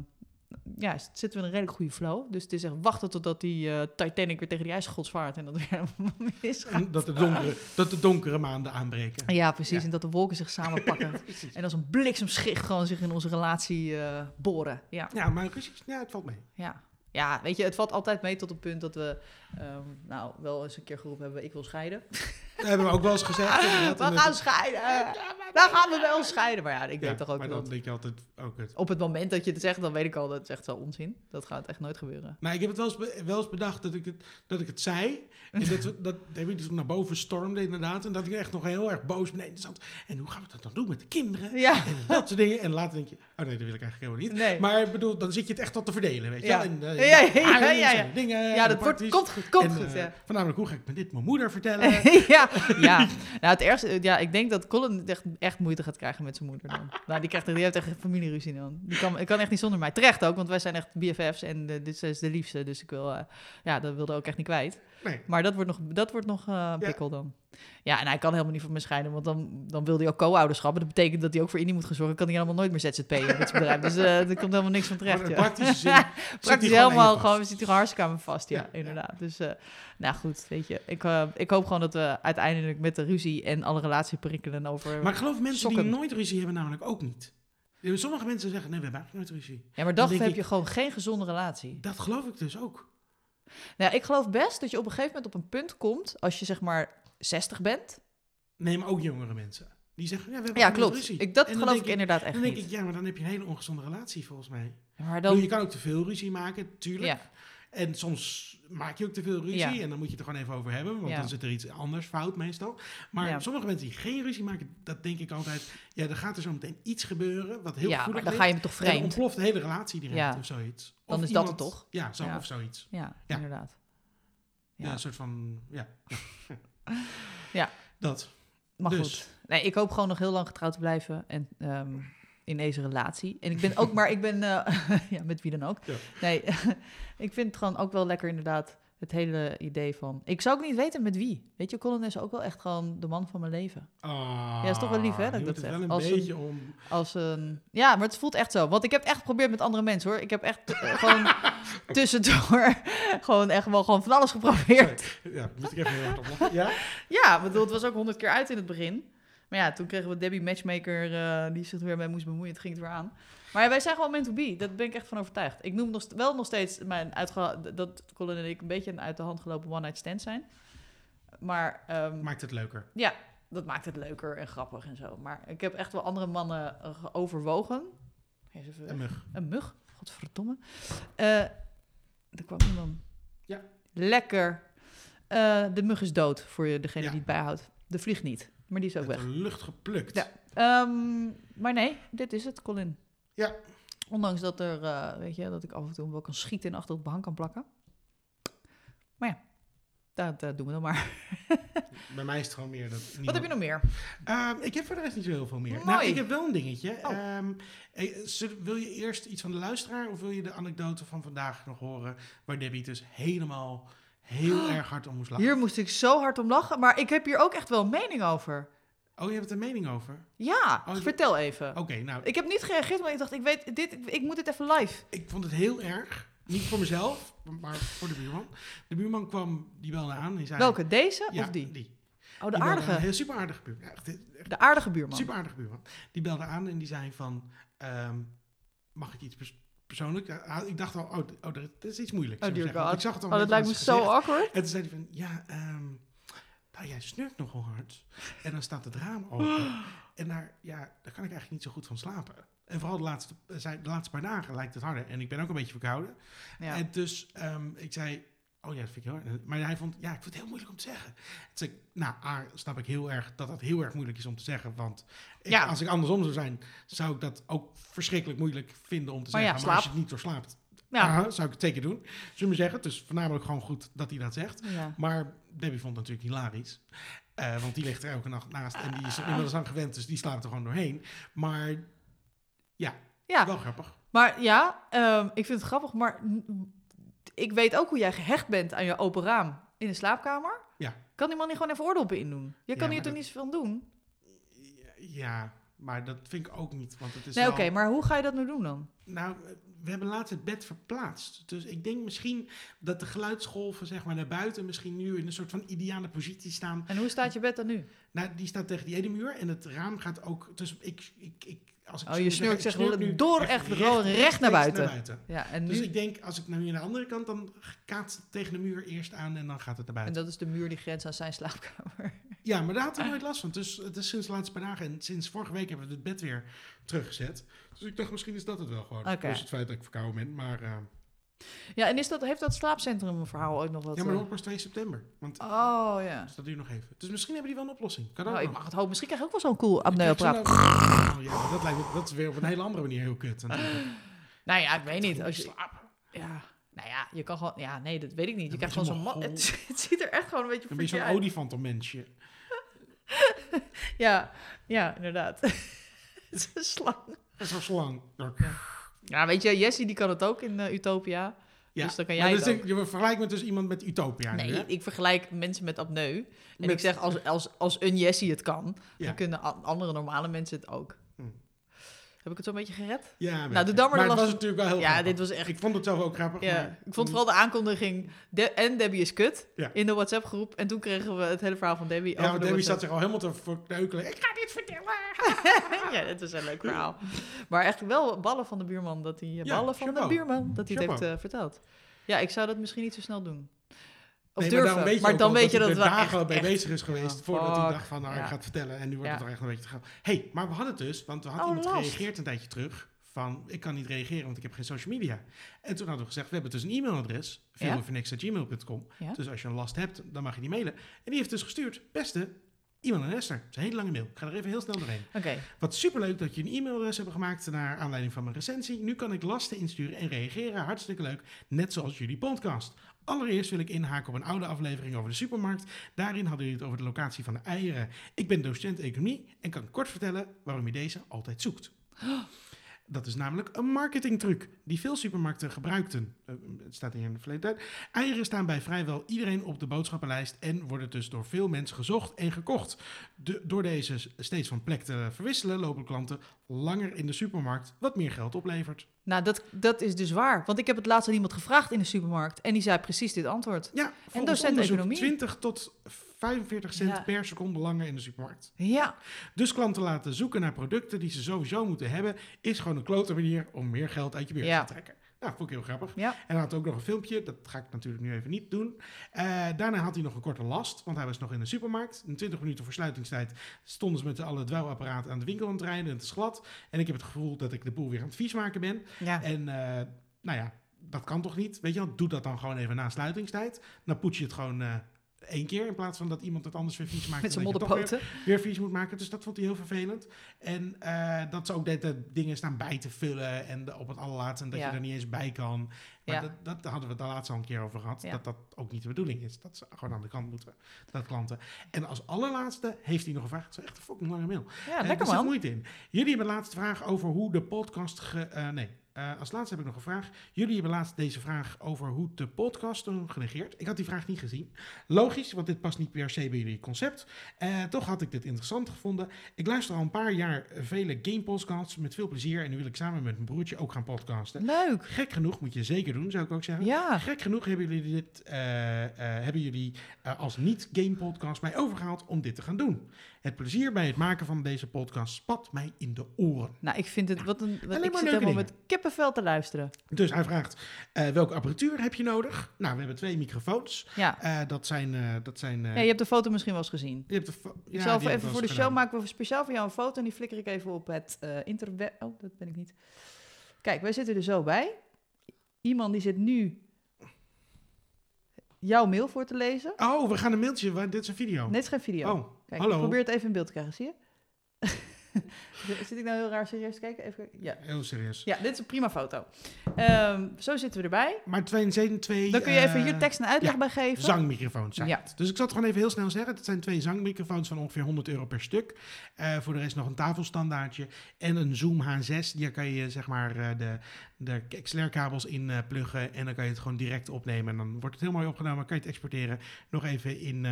Speaker 1: ja, zitten we in een redelijk goede flow. Dus het is echt wachten totdat die eh, Titanic weer tegen die ijsgods vaart en dat weer misgaat.
Speaker 2: Dat de, donkere, dat de donkere maanden aanbreken.
Speaker 1: Ja, precies.
Speaker 2: Ja.
Speaker 1: En dat de wolken zich samenpakken. En als een bliksemschicht gewoon zich in onze relatie eh, boren. Ja.
Speaker 2: Ja, maar precies, ja, het valt mee.
Speaker 1: Ja. ja, weet je, het valt altijd mee tot het punt dat we... ehm, nou, wel eens een keer geroepen hebben, ik wil scheiden.
Speaker 2: Dat hebben we ook wel eens gezegd. inderdaad.
Speaker 1: we gaan scheiden. Dan gaan we wel scheiden. Maar ja, ik
Speaker 2: Ja,
Speaker 1: weet toch ook
Speaker 2: maar
Speaker 1: dat...
Speaker 2: denk je altijd ook het.
Speaker 1: Op het moment dat je het zegt, dan weet ik al dat het echt wel onzin. Dat gaat echt nooit gebeuren.
Speaker 2: Maar ik heb het wel eens, wel eens bedacht dat ik het, dat ik het zei. En dat, we- dat heb ik dus naar boven stormde inderdaad. En dat ik echt nog heel erg boos beneden zat. En hoe gaan we dat dan doen met de kinderen?
Speaker 1: Ja.
Speaker 2: En dat soort dingen. En later denk je, oh nee, dat wil ik eigenlijk helemaal niet.
Speaker 1: Nee.
Speaker 2: Maar ik bedoel, dan zit je het echt tot te verdelen, weet je
Speaker 1: Ja.
Speaker 2: En,
Speaker 1: Ja,
Speaker 2: eh,
Speaker 1: ja, ja, ja, ja.
Speaker 2: en dingen.
Speaker 1: ja, dat wordt,
Speaker 2: parties.
Speaker 1: komt goed, komt
Speaker 2: En,
Speaker 1: goed.
Speaker 2: eh,
Speaker 1: ja.
Speaker 2: Voornamelijk, hoe ga ik met dit mijn moeder vertellen?
Speaker 1: ja, ja. Nou, het ergste, ja, ik denk dat Colin echt, echt moeite gaat krijgen met zijn moeder dan. Nou, die, krijgt, die heeft echt familieruzie dan. Die kan, ik kan echt niet zonder mij. Terecht ook, want wij zijn echt BFF's en dit is de liefste. Dus ik wil, eh, ja, dat wilde ook echt niet kwijt.
Speaker 2: Nee.
Speaker 1: Maar dat wordt nog, dat wordt nog eh, een pikkel dan. Ja, en hij kan helemaal niet van me scheiden, want dan, dan wil hij ook co-ouderschap. En dat betekent dat hij ook voor Indie moet gaan zorgen. Kan hij helemaal nooit meer ZZP'en met zijn bedrijf. Dus eh, er komt helemaal niks van terecht.
Speaker 2: in
Speaker 1: Ja.
Speaker 2: praktische zin
Speaker 1: Praktisch helemaal gewoon, zit hij hartstikke aan me vast. Ja,
Speaker 2: Ja, ja.
Speaker 1: inderdaad. Dus, eh, nou goed, weet je. Ik, ik hoop gewoon dat we uiteindelijk met de ruzie en alle relatieprikkelen over...
Speaker 2: Maar ik geloof mensen die nooit ruzie hebben namelijk ook niet. Sommige mensen zeggen, nee, we hebben eigenlijk nooit ruzie.
Speaker 1: ja, maar
Speaker 2: dan
Speaker 1: heb
Speaker 2: ik-
Speaker 1: je gewoon geen gezonde relatie.
Speaker 2: Dat geloof ik dus ook.
Speaker 1: Nou, ik geloof best dat je op een gegeven moment op een punt komt, als je zeg maar 60 bent.
Speaker 2: Nee, maar ook jongere mensen. Die zeggen, ja, we hebben
Speaker 1: Ja, klopt.
Speaker 2: ruzie.
Speaker 1: Ik, dat geloof ik inderdaad echt
Speaker 2: Dan denk
Speaker 1: niet.
Speaker 2: ik, ja, maar dan heb je een hele ongezonde relatie volgens mij.
Speaker 1: maar
Speaker 2: Dan...
Speaker 1: dan,
Speaker 2: Je kan ook te veel ruzie maken, tuurlijk.
Speaker 1: ja,
Speaker 2: En soms maak je ook te veel ruzie
Speaker 1: Ja.
Speaker 2: en dan moet je het er gewoon even over hebben, want
Speaker 1: Ja.
Speaker 2: dan zit er iets anders fout meestal. Maar
Speaker 1: Ja.
Speaker 2: sommige mensen die geen ruzie maken, dat denk ik altijd, ja, dan gaat er zo meteen iets gebeuren wat heel
Speaker 1: ja,
Speaker 2: gevoelig
Speaker 1: dan
Speaker 2: ligt.
Speaker 1: ga je me toch
Speaker 2: En dan
Speaker 1: vreemd.
Speaker 2: ontploft de hele relatie direct of zoiets.
Speaker 1: Dan
Speaker 2: Of
Speaker 1: is dat het toch?
Speaker 2: Ja, zo, of zoiets.
Speaker 1: Ja, inderdaad.
Speaker 2: Ja,
Speaker 1: Ja.
Speaker 2: een soort van, ja.
Speaker 1: Ja.
Speaker 2: Dat.
Speaker 1: Maar
Speaker 2: Dus.
Speaker 1: goed. Nee, ik hoop gewoon nog heel lang getrouwd te blijven. En ehm, in deze relatie. En ik ben ook, maar ik ben, eh, ja, met wie dan ook.
Speaker 2: Ja.
Speaker 1: Nee, ik vind het gewoon ook wel lekker inderdaad. Het hele idee van. Ik zou ook niet weten met wie. Weet je, Colin is ook wel echt gewoon de man van mijn leven.
Speaker 2: Ah,
Speaker 1: Ja, is toch wel lief, hè, dat ik dat zeg.
Speaker 2: een
Speaker 1: Als een-
Speaker 2: beetje om...
Speaker 1: Als een. Ja, maar het voelt echt zo. Want ik heb echt geprobeerd met andere mensen hoor. Ik heb echt eh, gewoon tussendoor. gewoon echt wel gewoon van alles geprobeerd.
Speaker 2: Ja, moet ik even heel hard op lachen. Ja?
Speaker 1: Ja, bedoel, het was ook honderd keer uit in het begin. Maar ja, toen kregen we Debbie Matchmaker eh, die zich er weer mee moest bemoeien. Het ging het weer aan. Maar wij zijn gewoon meant to be. Daar ben ik echt van overtuigd. Ik noem nog, wel nog steeds mijn dat Colin en ik een beetje een uit de hand gelopen one-night stand zijn. Maar ehm,
Speaker 2: Maakt het leuker.
Speaker 1: ja, dat maakt het leuker en grappig en zo. Maar ik heb echt wel andere mannen eh, ge- overwogen. Even.
Speaker 2: Een mug.
Speaker 1: Een mug? Godverdomme. Eh er kwam iemand.
Speaker 2: Ja.
Speaker 1: Lekker. De mug is dood, voor je degene
Speaker 2: Ja.
Speaker 1: die het bijhoudt. De vliegt niet, maar die is ook
Speaker 2: Uit
Speaker 1: weg.
Speaker 2: de lucht geplukt.
Speaker 1: Ja. Ehm, maar nee, dit is het, Colin.
Speaker 2: Ja.
Speaker 1: Ondanks dat, er, eh, weet je, dat ik af en toe wel kan schieten en achter het behang kan plakken. Maar ja, dat doen we dan maar.
Speaker 2: Bij mij is het gewoon meer dat...
Speaker 1: Wat heb je nog meer?
Speaker 2: Ehm, ik heb voor de rest niet zo heel veel meer.
Speaker 1: Mooi.
Speaker 2: Nou, ik heb wel een dingetje.
Speaker 1: Oh.
Speaker 2: Ehm, eh, wil je eerst iets van de luisteraar of wil je de anekdote van vandaag nog horen waar Debbie dus helemaal heel erg hard om moest lachen?
Speaker 1: Hier moest ik zo hard om lachen, maar ik heb hier ook echt wel een mening over.
Speaker 2: Oh, je hebt er een mening over?
Speaker 1: Ja,
Speaker 2: Oh, je-
Speaker 1: vertel even.
Speaker 2: Oké, nou,
Speaker 1: Ik heb niet gereageerd, maar ik dacht, ik weet, dit, ik moet dit even live.
Speaker 2: ik vond het heel erg. Niet voor mezelf, maar voor de buurman. De buurman kwam, die belde aan. Die zei,
Speaker 1: Welke, deze
Speaker 2: Ja,
Speaker 1: of die?
Speaker 2: die.
Speaker 1: Oh, de
Speaker 2: Die
Speaker 1: aardige.
Speaker 2: Heel super aardige buurman. Ja, echt, echt
Speaker 1: De aardige buurman.
Speaker 2: super aardige buurman. Die belde aan en die zei van, ehm, mag ik iets persoonlijk? Ja, ik dacht al, oh, oh, dit is iets moeilijks.
Speaker 1: Oh, dear. God.
Speaker 2: Ik zag het al
Speaker 1: Oh, dat lijkt me zo
Speaker 2: gezicht.
Speaker 1: awkward.
Speaker 2: En toen zei hij van, ja, ehm, nou, jij snurkt nogal hard. En dan staat het raam open. En daar, ja, daar kan ik eigenlijk niet zo goed van slapen. En vooral de laatste, eh, de laatste paar dagen lijkt het harder. En ik ben ook een beetje verkouden.
Speaker 1: Ja.
Speaker 2: En dus ehm, ik zei, oh ja, dat vind ik heel erg. Maar hij vond, ja, ik vind het heel moeilijk om te zeggen. Zei nou, A, snap ik heel erg dat dat heel erg moeilijk is om te zeggen. Want ik-
Speaker 1: Ja.
Speaker 2: als ik andersom zou zijn, zou ik dat ook verschrikkelijk moeilijk vinden om te
Speaker 1: Maar ja,
Speaker 2: zeggen. maar als je het niet doorslaapt,
Speaker 1: Ja.
Speaker 2: aha, zou ik het zeker doen. Zullen we zeggen. Dus voornamelijk gewoon goed dat hij dat zegt.
Speaker 1: Ja.
Speaker 2: Maar Debbie vond het natuurlijk hilarisch. Eh, want die ligt er elke nacht naast. En die is er inmiddels aan gewend, dus die slaapt er gewoon doorheen. Maar
Speaker 1: ja,
Speaker 2: wel grappig.
Speaker 1: maar ja, ehm, ik vind het grappig, maar ik weet ook hoe jij gehecht bent aan je open raam in de slaapkamer.
Speaker 2: Ja.
Speaker 1: Kan die man niet gewoon even oordoppen indoen? Je kan hier toch
Speaker 2: dat-
Speaker 1: niet zoveel aan doen?
Speaker 2: Ja, maar dat vind ik ook niet. Want het is
Speaker 1: Nee,
Speaker 2: wel-
Speaker 1: oké, maar hoe ga je dat nu doen dan?
Speaker 2: Nou, we hebben laatst het bed verplaatst. Dus ik denk misschien dat de geluidsgolven zeg maar, naar buiten misschien nu in een soort van ideale positie staan.
Speaker 1: En hoe staat je bed dan nu?
Speaker 2: Nou, die staat tegen die ene muur en het raam gaat ook... Dus ik, ik, ik, als ik
Speaker 1: Oh, je snurkt zeg
Speaker 2: ik snurk nu
Speaker 1: door echt gewoon recht naar buiten. Ja, en
Speaker 2: Dus
Speaker 1: nu...
Speaker 2: ik denk, als ik hier naar de andere kant, dan kaatst het tegen de muur eerst aan en dan gaat het naar
Speaker 1: En
Speaker 2: buiten.
Speaker 1: dat is de muur die grenst aan zijn slaapkamer.
Speaker 2: Ja, maar daar had hij nooit last van. Dus het is sinds de laatste paar dagen en sinds vorige week hebben we het bed weer teruggezet. Dus ik dacht, misschien is dat het wel gewoon. Plus het feit dat ik verkouden ben. Maar, eh,
Speaker 1: Ja, en is dat, heeft dat slaapcentrum verhaal ooit nog wat...
Speaker 2: ja, maar
Speaker 1: eh,
Speaker 2: nog pas 2 september. Want
Speaker 1: Oh, ja.
Speaker 2: dus dat duurt nog even. Dus misschien hebben die wel een oplossing. Kan ook
Speaker 1: Nou, ik mag het hopen. Misschien krijg ik ook wel zo'n cool apneu-apparaat.
Speaker 2: Oh, ja, maar dat, lijkt dat is weer op een hele andere manier heel kut.
Speaker 1: Nou ja, ik weet niet. Als je,
Speaker 2: Slapen.
Speaker 1: ja, nou ja, je kan gewoon... Ja, nee, dat weet ik niet. Je krijgt gewoon
Speaker 2: je
Speaker 1: zo'n... man- Het, het ziet er echt gewoon een beetje
Speaker 2: Dan ben je zo'n
Speaker 1: freaky uit.
Speaker 2: olifantenmensje.
Speaker 1: Ja, ja, inderdaad. het is een slang.
Speaker 2: Dat is zo'n slang.
Speaker 1: Ja, weet je, Jessie die kan het ook in eh, Utopia.
Speaker 2: Ja.
Speaker 1: Dus dan kan jij
Speaker 2: is- Je vergelijkt met dus iemand met Utopia
Speaker 1: Nee, ik vergelijk mensen met apneu. En
Speaker 2: Met-
Speaker 1: ik zeg, als, als, als een Jessie het kan,
Speaker 2: Ja.
Speaker 1: dan kunnen andere normale mensen het ook. Heb ik het zo'n beetje gered?
Speaker 2: Ja,
Speaker 1: Nou, maar de
Speaker 2: het
Speaker 1: last-
Speaker 2: was natuurlijk wel heel
Speaker 1: Ja,
Speaker 2: grappig.
Speaker 1: dit was echt...
Speaker 2: Ik vond het zelf ook grappig.
Speaker 1: Ja,
Speaker 2: maar-
Speaker 1: ik vond vooral de aankondiging de, en Debbie is kut
Speaker 2: Ja.
Speaker 1: in de WhatsApp-groep. En toen kregen we het hele verhaal van Debbie
Speaker 2: Ja,
Speaker 1: over
Speaker 2: want
Speaker 1: de
Speaker 2: Debbie zat zich al helemaal te verkneukelen. Ik ga dit vertellen.
Speaker 1: ja, dat was een leuk verhaal. Maar echt wel ballen van de buurman, dat hij,
Speaker 2: Ja,
Speaker 1: ballen van de buurman, dat hij het heeft eh, verteld. Ja, ik zou dat misschien niet zo snel doen. Of
Speaker 2: Nee, maar dan weet je,
Speaker 1: maar
Speaker 2: ook
Speaker 1: dan
Speaker 2: al
Speaker 1: weet je dat het
Speaker 2: er dagen bij bezig is geweest
Speaker 1: Ja,
Speaker 2: voordat hij dacht van nou, ik ga het vertellen en nu wordt het er echt een beetje te gauw. hey, maar we hadden het dus, want we hadden
Speaker 1: Oh,
Speaker 2: iemand
Speaker 1: last.
Speaker 2: gereageerd een tijdje terug van ik kan niet reageren, want ik heb geen social media. En toen hadden we gezegd, we hebben dus een e-mailadres.
Speaker 1: Ja?
Speaker 2: Dus als je een last hebt, dan mag je die mailen. En die heeft dus gestuurd, beste, Iemand en Esther. Dat is een hele lange mail. Ik ga er even heel snel doorheen.
Speaker 1: Oké.
Speaker 2: Wat superleuk dat je een e-mailadres hebben gemaakt naar aanleiding van mijn recensie. Nu kan ik lasten insturen en reageren. Hartstikke leuk. Net zoals jullie podcast. Allereerst wil ik inhaken op een oude aflevering over de supermarkt. Daarin hadden jullie het over de locatie van de eieren. Ik ben docent economie en kan kort vertellen waarom je deze altijd zoekt. Dat is namelijk een marketingtruc die veel supermarkten gebruikten. Eh, het staat hier in de verleden tijd. Eieren staan bij vrijwel iedereen op de boodschappenlijst en worden dus door veel mensen gezocht en gekocht. De, door deze steeds van plek te verwisselen, lopen klanten langer in de supermarkt, wat meer geld oplevert.
Speaker 1: Nou, dat, dat is dus waar. Want ik heb het laatst aan iemand gevraagd in de supermarkt. En die zei precies dit antwoord.
Speaker 2: Ja, volgens
Speaker 1: docent economie.
Speaker 2: 20 tot 45 cent
Speaker 1: Ja.
Speaker 2: per seconde langer in de supermarkt.
Speaker 1: Ja,
Speaker 2: Dus klanten laten zoeken naar producten die ze sowieso moeten hebben, is gewoon een klote manier om meer geld uit je
Speaker 1: Ja.
Speaker 2: te trekken. Nou, vond ik heel grappig.
Speaker 1: ja.
Speaker 2: En hij had ook nog een filmpje, dat ga ik natuurlijk nu even niet doen. Eh, daarna had hij nog een korte last, want hij was nog in de supermarkt. In 20 minuten voor sluitingstijd stonden ze met alle dweilapparaten aan de winkel aan het rijden en het is glad. En ik heb het gevoel dat ik de boel weer aan het vies maken ben.
Speaker 1: ja.
Speaker 2: En eh, nou ja, dat kan toch niet? Weet je wel, doe dat dan gewoon even na sluitingstijd. Dan poets je het gewoon eh, één keer in plaats van dat iemand het anders weer vies maakt.
Speaker 1: Met zijn
Speaker 2: weer- weer vies moet maken. Dus dat vond hij heel vervelend. En eh, dat ze ook de, de dingen staan bij te vullen en de- op het allerlaatste en dat
Speaker 1: Ja.
Speaker 2: je er niet eens bij kan. Maar
Speaker 1: Ja.
Speaker 2: dat, dat hadden we het daar laatst al een keer over gehad.
Speaker 1: Ja.
Speaker 2: Dat dat ook niet de bedoeling is. Dat ze gewoon aan de kant moeten, dat klanten. En als allerlaatste heeft hij nog een vraag. Het is echt een fucking lange mail.
Speaker 1: Ja,
Speaker 2: Eh,
Speaker 1: lekker
Speaker 2: er zit
Speaker 1: man.
Speaker 2: moeite in. Jullie hebben de vraag over hoe de podcast... Ge, eh, nee, eh, als laatste heb ik nog een vraag. Jullie hebben laatst deze vraag over hoe de podcast genegeerd. Ik had die vraag niet gezien. Logisch, want dit past niet per se bij jullie concept. Eh, toch had ik dit interessant gevonden. Ik luister al een paar jaar vele gamepodcasts met veel plezier. En nu wil ik samen met mijn broertje ook gaan podcasten.
Speaker 1: Leuk.
Speaker 2: Gek genoeg, moet je zeker doen, zou ik ook zeggen.
Speaker 1: Ja.
Speaker 2: Gek genoeg hebben jullie, dit, eh, hebben jullie als niet-game-podcast mij overgehaald om dit te gaan doen. Het plezier bij het maken van deze podcast spat mij in de oren.
Speaker 1: Nou, ik vind het... Wat een, wat,
Speaker 2: Alleen
Speaker 1: ik
Speaker 2: maar
Speaker 1: zit met kippenvel te luisteren.
Speaker 2: Dus hij vraagt, eh, welke apparatuur heb je nodig? Nou, we hebben twee microfoons.
Speaker 1: Ja.
Speaker 2: Eh, dat zijn... eh, dat zijn
Speaker 1: ja, je hebt de foto misschien wel eens gezien.
Speaker 2: je hebt de fo-
Speaker 1: Ik
Speaker 2: ja,
Speaker 1: zal even voor de show maken we speciaal voor jou een foto en die flikker ik even op het interweb. Oh, dat ben ik niet. Kijk, wij zitten er zo bij. Iemand die zit nu jouw mail voor te lezen.
Speaker 2: Oh, we gaan een mailtje, dit is een video.
Speaker 1: Het is geen video.
Speaker 2: Oh,
Speaker 1: Kijk,
Speaker 2: hallo.
Speaker 1: ik probeer het even in beeld te krijgen, zie je? Zit ik nou heel raar serieus te kijken? Even, ja.
Speaker 2: heel serieus.
Speaker 1: ja, dit is een prima foto. Ehm, zo zitten we erbij.
Speaker 2: Maar twee, zijn twee...
Speaker 1: Dan kun je even
Speaker 2: eh,
Speaker 1: hier tekst en uitleg bij geven.
Speaker 2: Zangmicrofoons zijn
Speaker 1: Ja.
Speaker 2: het. Dus ik zal het gewoon even heel snel zeggen. Het zijn twee zangmicrofoons van ongeveer 100 euro per stuk. Eh, voor de rest nog een tafelstandaardje. En een Zoom H6. Daar kan je zeg maar eh, de, de XLR-kabels in eh, pluggen. En dan kan je het gewoon direct opnemen. En dan wordt het heel mooi opgenomen. Kan je het exporteren. Nog even in,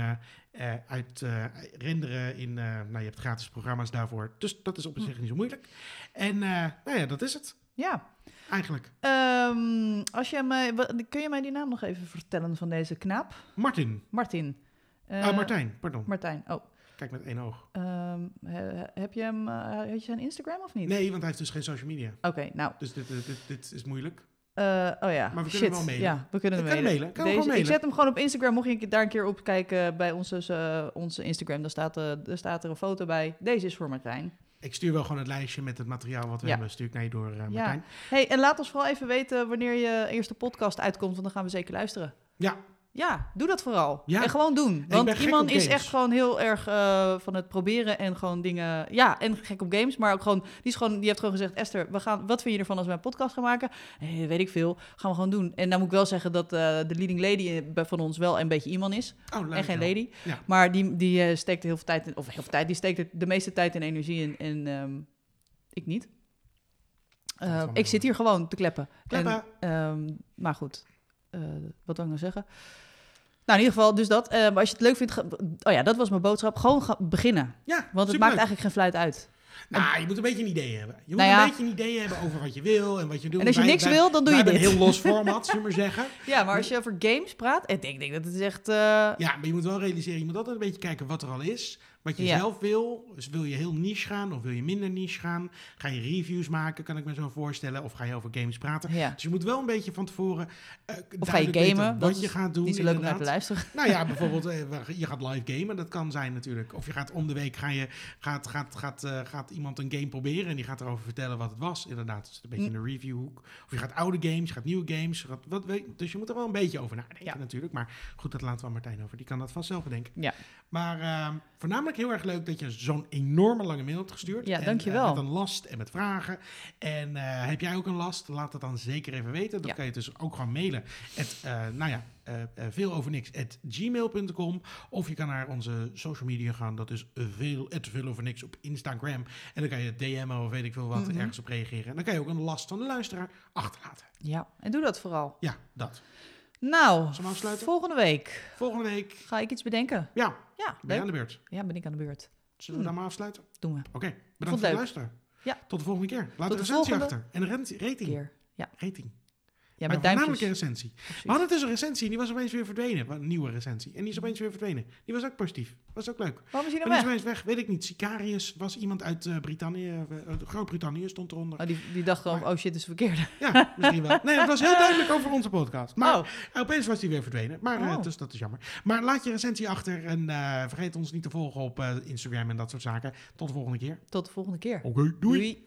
Speaker 2: eh, uit eh, renderen. In, eh, nou, je hebt gratis programma's daarvoor. Dus dat is op zich niet zo moeilijk. En nou ja, dat is het.
Speaker 1: Ja.
Speaker 2: Eigenlijk.
Speaker 1: Ehm, als je mij, kun je mij die naam nog even vertellen van deze knaap?
Speaker 2: Martin.
Speaker 1: Martin.
Speaker 2: Ah, Martijn, pardon.
Speaker 1: Martijn. Oh,
Speaker 2: Kijk met één oog.
Speaker 1: ehm, he- heb je hem, heb je zijn Instagram of niet?
Speaker 2: Nee, want hij heeft dus geen social media.
Speaker 1: Oké, nou,
Speaker 2: Dus dit, dit, dit, dit is moeilijk.
Speaker 1: Eh, oh ja,
Speaker 2: Maar we kunnen
Speaker 1: shit.
Speaker 2: wel mailen.
Speaker 1: Ja, we kunnen
Speaker 2: We
Speaker 1: hem
Speaker 2: kunnen
Speaker 1: mailen.
Speaker 2: mailen. Kan
Speaker 1: Deze-
Speaker 2: mailen.
Speaker 1: Ik zet hem gewoon op Instagram. Mocht je daar een keer op kijken bij onze, eh, onze Instagram, dan staat, eh, er staat er een foto bij. Deze is voor Martijn.
Speaker 2: Ik stuur wel gewoon het lijstje met het materiaal wat we
Speaker 1: Ja.
Speaker 2: hebben. Stuur ik naar je door, eh,
Speaker 1: Ja.
Speaker 2: Martijn.
Speaker 1: Hey, en laat ons vooral even weten wanneer je eerste podcast uitkomt, want dan gaan we zeker luisteren.
Speaker 2: Ja,
Speaker 1: Ja, doe dat vooral.
Speaker 2: Ja.
Speaker 1: En gewoon doen. Want iemand is
Speaker 2: games.
Speaker 1: echt gewoon heel erg eh, van het proberen en gewoon dingen... Ja, en gek op games, maar ook gewoon... Die, is gewoon, die heeft gewoon gezegd, Esther, we gaan, wat vind je ervan als we een podcast gaan maken? Eh, weet ik veel, gaan we gewoon doen. En dan moet ik wel zeggen dat eh, de leading lady bij- van ons wel een beetje iemand is.
Speaker 2: oh,
Speaker 1: en geen
Speaker 2: wel.
Speaker 1: lady.
Speaker 2: Ja.
Speaker 1: Maar die, die steekt heel veel tijd in, of heel veel tijd, die steekt de meeste tijd en energie in. En ehm, ik niet. Ik zit hier gewoon te kleppen.
Speaker 2: Kleppen.
Speaker 1: En, ehm, maar goed, wat wil ik nou zeggen? Nou, in ieder geval, dus dat. Maar als je het leuk vindt, oh ja, dat was mijn boodschap. Gewoon beginnen.
Speaker 2: Ja,
Speaker 1: Want het
Speaker 2: superleuk.
Speaker 1: maakt eigenlijk geen fluit uit.
Speaker 2: Nou, je moet een beetje een idee hebben. Je moet
Speaker 1: Nou ja.
Speaker 2: een beetje een idee hebben over wat je wil en wat je doet.
Speaker 1: En als je
Speaker 2: Wij-
Speaker 1: niks
Speaker 2: wij-
Speaker 1: wil, dan doe je dit.
Speaker 2: een heel los format, zullen we maar zeggen.
Speaker 1: Ja, maar als je over games praat, ik denk, denk dat het is echt... eh,
Speaker 2: Ja, maar je moet wel realiseren, je moet altijd een beetje kijken wat er al is. Wat je
Speaker 1: Ja.
Speaker 2: zelf wil. Dus wil je heel niche gaan of wil je minder niche gaan? Ga je reviews maken, kan ik me zo voorstellen. Of ga je over games praten?
Speaker 1: ja.
Speaker 2: Dus je moet wel een beetje van tevoren
Speaker 1: Of
Speaker 2: eh,
Speaker 1: ga je gamen?
Speaker 2: Wat je gaat doen,
Speaker 1: Niet zo leuk om naar te luisteren.
Speaker 2: Nou ja, bijvoorbeeld, eh, je gaat live gamen, dat kan zijn natuurlijk. Of je gaat om de week, ga je, gaat, gaat, gaat, eh, gaat iemand een game proberen en die gaat erover vertellen wat het was. Inderdaad, is een beetje
Speaker 1: Hm.
Speaker 2: een reviewhoek. Of je gaat oude games, je gaat nieuwe games. gaat, wat, weet- dus je moet er wel een beetje over nadenken
Speaker 1: Ja.
Speaker 2: natuurlijk. Maar goed, dat laten we aan Martijn over. Die kan dat vast zelf bedenken.
Speaker 1: Ja.
Speaker 2: Maar ehm, voornamelijk ik heel erg leuk dat je zo'n enorme lange mail hebt gestuurd.
Speaker 1: Ja,
Speaker 2: En,
Speaker 1: dankjewel.
Speaker 2: eh, met een last en met vragen. En eh, heb jij ook een last? Laat het dan zeker even weten.
Speaker 1: Ja.
Speaker 2: kan je dus ook gewoon mailen. Het, eh, nou ja, veel over niks. gmail.com. Of je kan naar onze social media gaan. Dat is veel, het veel over niks op Instagram. En dan kan je DM'en of weet ik veel wat
Speaker 1: Mhm.
Speaker 2: ergens op reageren. En dan kan je ook een last van de luisteraar achterlaten.
Speaker 1: Ja, en doe dat vooral.
Speaker 2: Ja, dat.
Speaker 1: Nou,
Speaker 2: we
Speaker 1: volgende week
Speaker 2: Volgende week.
Speaker 1: ga ik iets bedenken.
Speaker 2: Ja,
Speaker 1: Ja,
Speaker 2: ben je aan de beurt.
Speaker 1: Ja, ben ik aan de beurt.
Speaker 2: Zullen we dan maar afsluiten?
Speaker 1: Doen we.
Speaker 2: Oké, bedankt voor het luisteren.
Speaker 1: Ja.
Speaker 2: Tot de volgende keer. Laat
Speaker 1: Tot
Speaker 2: een recensie
Speaker 1: volgende
Speaker 2: achter. En een rating.
Speaker 1: Keer. Ja,
Speaker 2: Rating.
Speaker 1: Ja
Speaker 2: maar
Speaker 1: met duimpjes.
Speaker 2: een recensie.
Speaker 1: Precies.
Speaker 2: We hadden dus een recensie en die was opeens weer verdwenen. Een nieuwe recensie. En die is opeens weer verdwenen. Die was ook positief. Was ook leuk.
Speaker 1: Waarom is hij
Speaker 2: Maar
Speaker 1: dan
Speaker 2: die is
Speaker 1: weg?
Speaker 2: opeens weg. Weet ik niet. Sicarius was iemand uit eh, Brittannië. eh, Groot-Brittannië stond eronder.
Speaker 1: Oh, die, die dacht gewoon,
Speaker 2: Maar-
Speaker 1: oh shit, is verkeerde.
Speaker 2: Ja, misschien wel. Nee, het was heel duidelijk over onze podcast. Maar
Speaker 1: oh,
Speaker 2: opeens was die weer verdwenen. Maar eh,
Speaker 1: Oh.
Speaker 2: dus dat is jammer. Maar laat je recensie achter. En vergeet ons niet te volgen op Instagram en dat soort zaken. Tot de volgende keer.
Speaker 1: tot de volgende keer.
Speaker 2: Oké, doei.
Speaker 1: Doei.